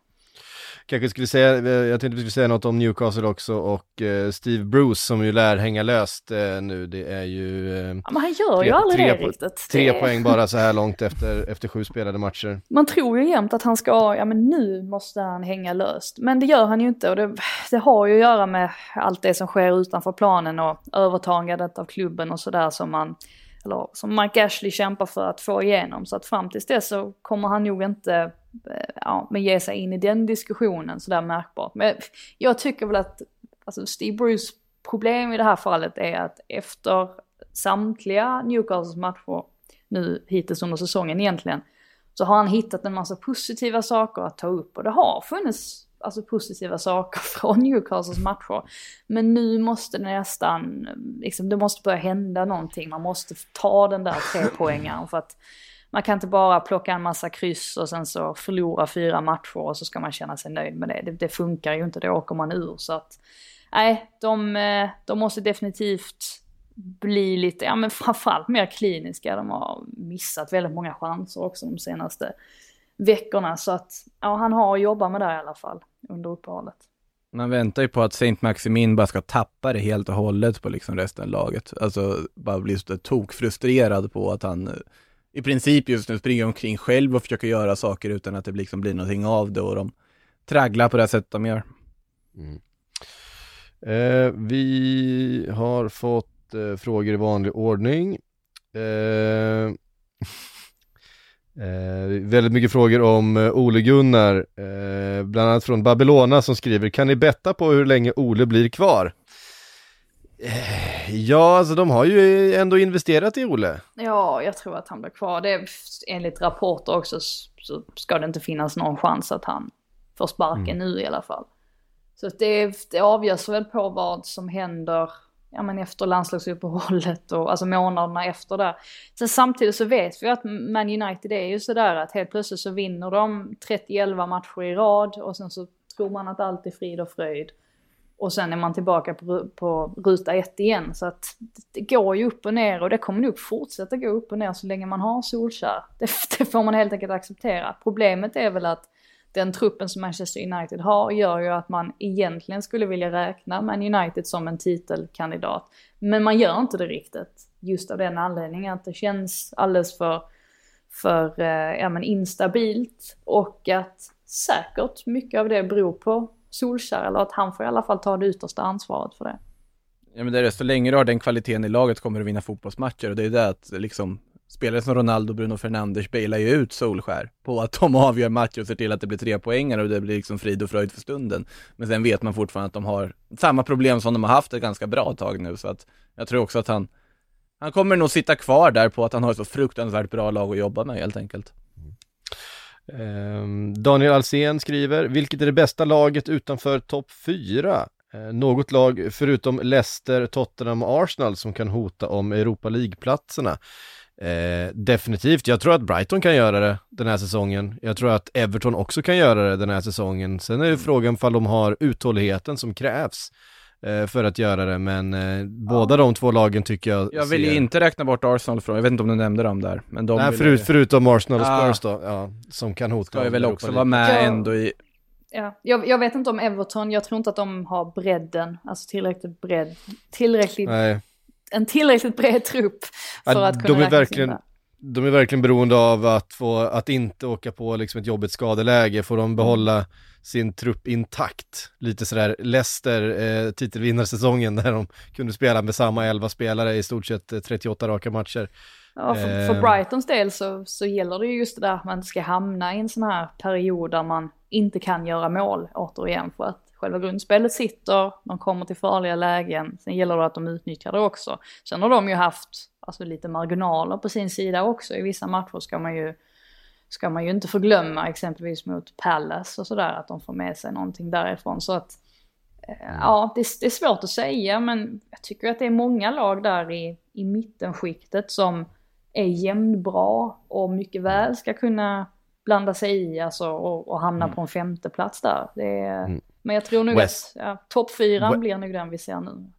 Kanske skulle säga, eh, jag tänkte vi skulle säga något om Newcastle också och eh, Steve Bruce som ju lär hänga löst eh, nu. Det är ju eh, Ja, men han gör ju Tre- aldrig tre det po- riktigt. tre det, poäng bara så här långt efter, efter sju spelade matcher. Man tror ju jämt att han ska, ja men nu måste han hänga löst. Men det gör han ju inte och det, det har ju att göra med allt det som sker utanför planen och övertagandet av klubben och sådär som man, eller som Mike Ashley kämpar för att få igenom. Så att fram tills dess så kommer han nog inte Eh, ja, men ge sig in i den diskussionen sådär märkbart. Men jag tycker väl att alltså Steve Bruce problem i det här fallet är att efter samtliga Newcastles matcher nu hittills under säsongen egentligen, så har han hittat en massa positiva saker att ta upp och det har funnits alltså positiva saker från Newcastles matcher. Men nu måste det nästan, liksom, det måste börja hända någonting. Man måste ta den där trepoängaren för att man kan inte bara plocka en massa kryss och sen så förlora fyra matcher och så ska man känna sig nöjd med det. Det, det funkar ju inte, då åker man ur. Så att, nej, de, eh, de måste definitivt bli lite, ja men framförallt mer kliniska. De har missat väldigt många chanser också de senaste veckorna. Så att, ja han har att jobba med det i alla fall under uppehållet. Man väntar ju på att Saint Maximin bara ska tappa det helt och hållet på liksom resten av laget. Alltså bara bli så tokfrustrerad på att han i princip just nu springer omkring själv och försöker göra saker utan att det liksom blir någonting av det och de tragglar på det sättet de gör. Mm. Eh, vi har fått eh, frågor i vanlig ordning. Eh, Eh, väldigt mycket frågor om eh, Ole Gunnar, eh, bland annat från Babylona som skriver Kan ni betta på hur länge Ole blir kvar? Eh, ja, alltså de har ju ändå investerat i Ole. Ja, jag tror att han blir kvar. Det är, enligt rapporter också så ska det inte finnas någon chans att han får sparken mm. nu i alla fall. Så det, det avgörs väl på vad som händer ja, men efter landslagsuppehållet och alltså månaderna efter det. Sen samtidigt så vet vi att Man United är ju sådär att helt plötsligt så vinner de 30 matcher i rad och sen så tror man att allt är frid och fröjd. Och sen är man tillbaka på, på ruta ett igen. Så att det går ju upp och ner och det kommer nog fortsätta gå upp och ner så länge man har Solskär. Det, det får man helt enkelt acceptera. Problemet är väl att den truppen som Manchester United har gör ju att man egentligen skulle vilja räkna Man United som en titelkandidat. Men man gör inte det riktigt. Just av den anledningen att det känns alldeles för, för eh, ja, men instabilt. Och att säkert mycket av det beror på Solskär, eller att han får i alla fall ta det yttersta ansvaret för det. Ja men det är det, så länge du har den kvaliteten i laget kommer du vinna fotbollsmatcher och det är det att liksom spelare som Ronaldo och Bruno Fernandes bailar ju ut Solskär på att de avgör matcher och ser till att det blir tre poängar och det blir liksom frid och fröjd för stunden. Men sen vet man fortfarande att de har samma problem som de har haft ett ganska bra tag nu så att jag tror också att han han kommer nog sitta kvar där på att han har ett så fruktansvärt bra lag att jobba med helt enkelt. Ehm, Daniel Alsen skriver, vilket är det bästa laget utanför topp 4? Ehm, något lag förutom Leicester, Tottenham och Arsenal som kan hota om Europa League-platserna. Eh, definitivt, jag tror att Brighton kan göra det den här säsongen. Jag tror att Everton också kan göra det den här säsongen. Sen är det frågan om de har uthålligheten som krävs för att göra det, men eh, båda de två lagen tycker jag Jag vill ser... inte räkna bort Arsenal från, jag vet inte om du nämnde dem där, men de Nej, förut, förutom Arsenal och Spurs då, ja, som kan hota. Ska väl också vara med ja. ändå i Ja, jag, jag, vet inte om Everton, jag tror inte att de har bredden, alltså tillräckligt bredd, tillräckligt Nej. en tillräckligt bred trupp för ja, att kunna de är verkligen, De är verkligen beroende av att få, att inte åka på liksom ett jobbigt skadeläge, får de behålla sin trupp intakt. Lite sådär Leicester, eh, titelvinnarsäsongen där de kunde spela med samma elva spelare i stort sett 38 eh, raka matcher. Ja, för, för eh. Brightons del så, så gäller det ju just det där att man ska hamna i en sån här period där man inte kan göra mål återigen för att själva grundspelet sitter, de kommer till farliga lägen, sen gäller det att de utnyttjar det också. Sen har de ju haft alltså, lite marginaler på sin sida också, i vissa matcher ska man ju ska man ju inte förglömma exempelvis mot Palace och sådär, att de får med sig någonting därifrån. Så att, eh, ja, det, det, är svårt att säga, men jag tycker att det är många lag där i, i mittenskiktet som är jämnbra och mycket väl ska kunna blanda sig i alltså, och, och hamna mm. på en femteplats där. Det är, mm. Men jag tror nog West. att ja, topp fyran We blir nog den vi ser nu.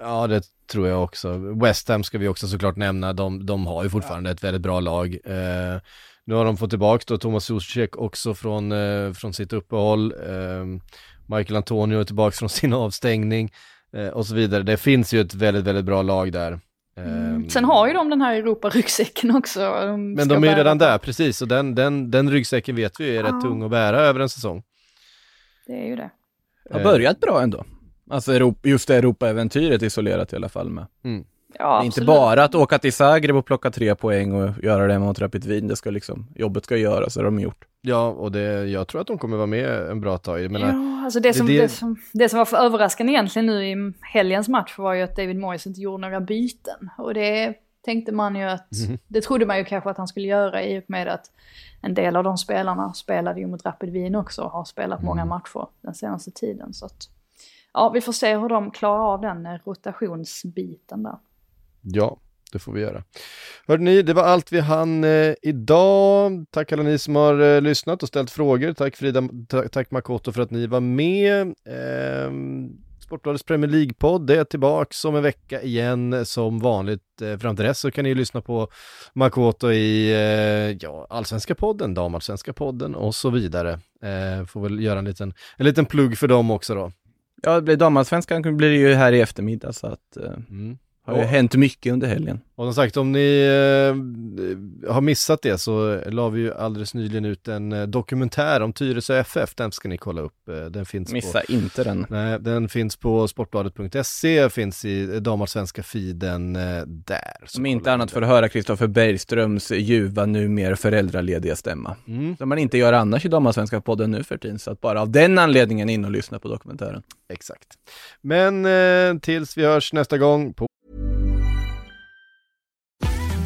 Ja, det tror jag också. West Ham ska vi också såklart nämna. De, de har ju fortfarande ja. ett väldigt bra lag. Eh, nu har de fått tillbaka då Thomas Zuzek också från, eh, från sitt uppehåll. Eh, Michael Antonio är tillbaka från sin avstängning eh, och så vidare. Det finns ju ett väldigt, väldigt bra lag där. Mm. Sen har ju de den här Europa-ryggsäcken också. De men de är ju redan där, precis. Och den, den, den ryggsäcken vet vi är rätt tung att bära över en säsong. Det är ju det. Har börjat bra ändå. Alltså just det Europa-äventyret isolerat i alla fall med. Mm. Ja, inte bara att åka till Zagreb och plocka tre poäng och göra det mot Rapid Wien, det ska liksom, jobbet ska göras, det har de gjort. Ja, och det, jag tror att de kommer vara med en bra tag. Jag menar, ja, alltså det, som, det, det, som, det som var för överraskande egentligen nu i helgens match var ju att David Moyes inte gjorde några byten. Och det, tänkte man ju att, det trodde man ju kanske att han skulle göra i och med att en del av de spelarna spelade ju mot Rapid Wien också och har spelat många matcher den senaste tiden. Så att, ja, vi får se hur de klarar av den rotationsbiten där. Ja, det får vi göra. Hörde ni, det var allt vi hann eh, idag. Tack alla ni som har eh, lyssnat och ställt frågor. Tack Frida, ta- tack Makoto för att ni var med. Eh, Sportbladets Premier League-podd är tillbaks om en vecka igen som vanligt. Eh, fram till dess så kan ni ju lyssna på Makoto i eh, ja, Allsvenska podden, Damallsvenska podden och så vidare. Eh, får väl göra en liten, en liten plugg för dem också då. Ja, det blir damallsvenskan blir det ju här i eftermiddag så att Mm. Har ju hänt mycket under helgen. Och som sagt, om ni eh, har missat det så la vi ju alldeles nyligen ut en eh, dokumentär om Tyresö FF. Den ska ni kolla upp. Eh, Den finns Missa på, inte den. nej, den finns på sportbladet.se, finns i damallsvenska feeden eh, där. Som inte annat för att höra Kristoffer Bergströms ljuva, numera föräldralediga stämma. Mm, Som man inte gör annars i Damallsvenska podden nu för tiden, så att bara av den anledningen in och lyssna på dokumentären. exakt. Men eh, tills vi hörs nästa gång på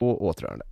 och återhörande.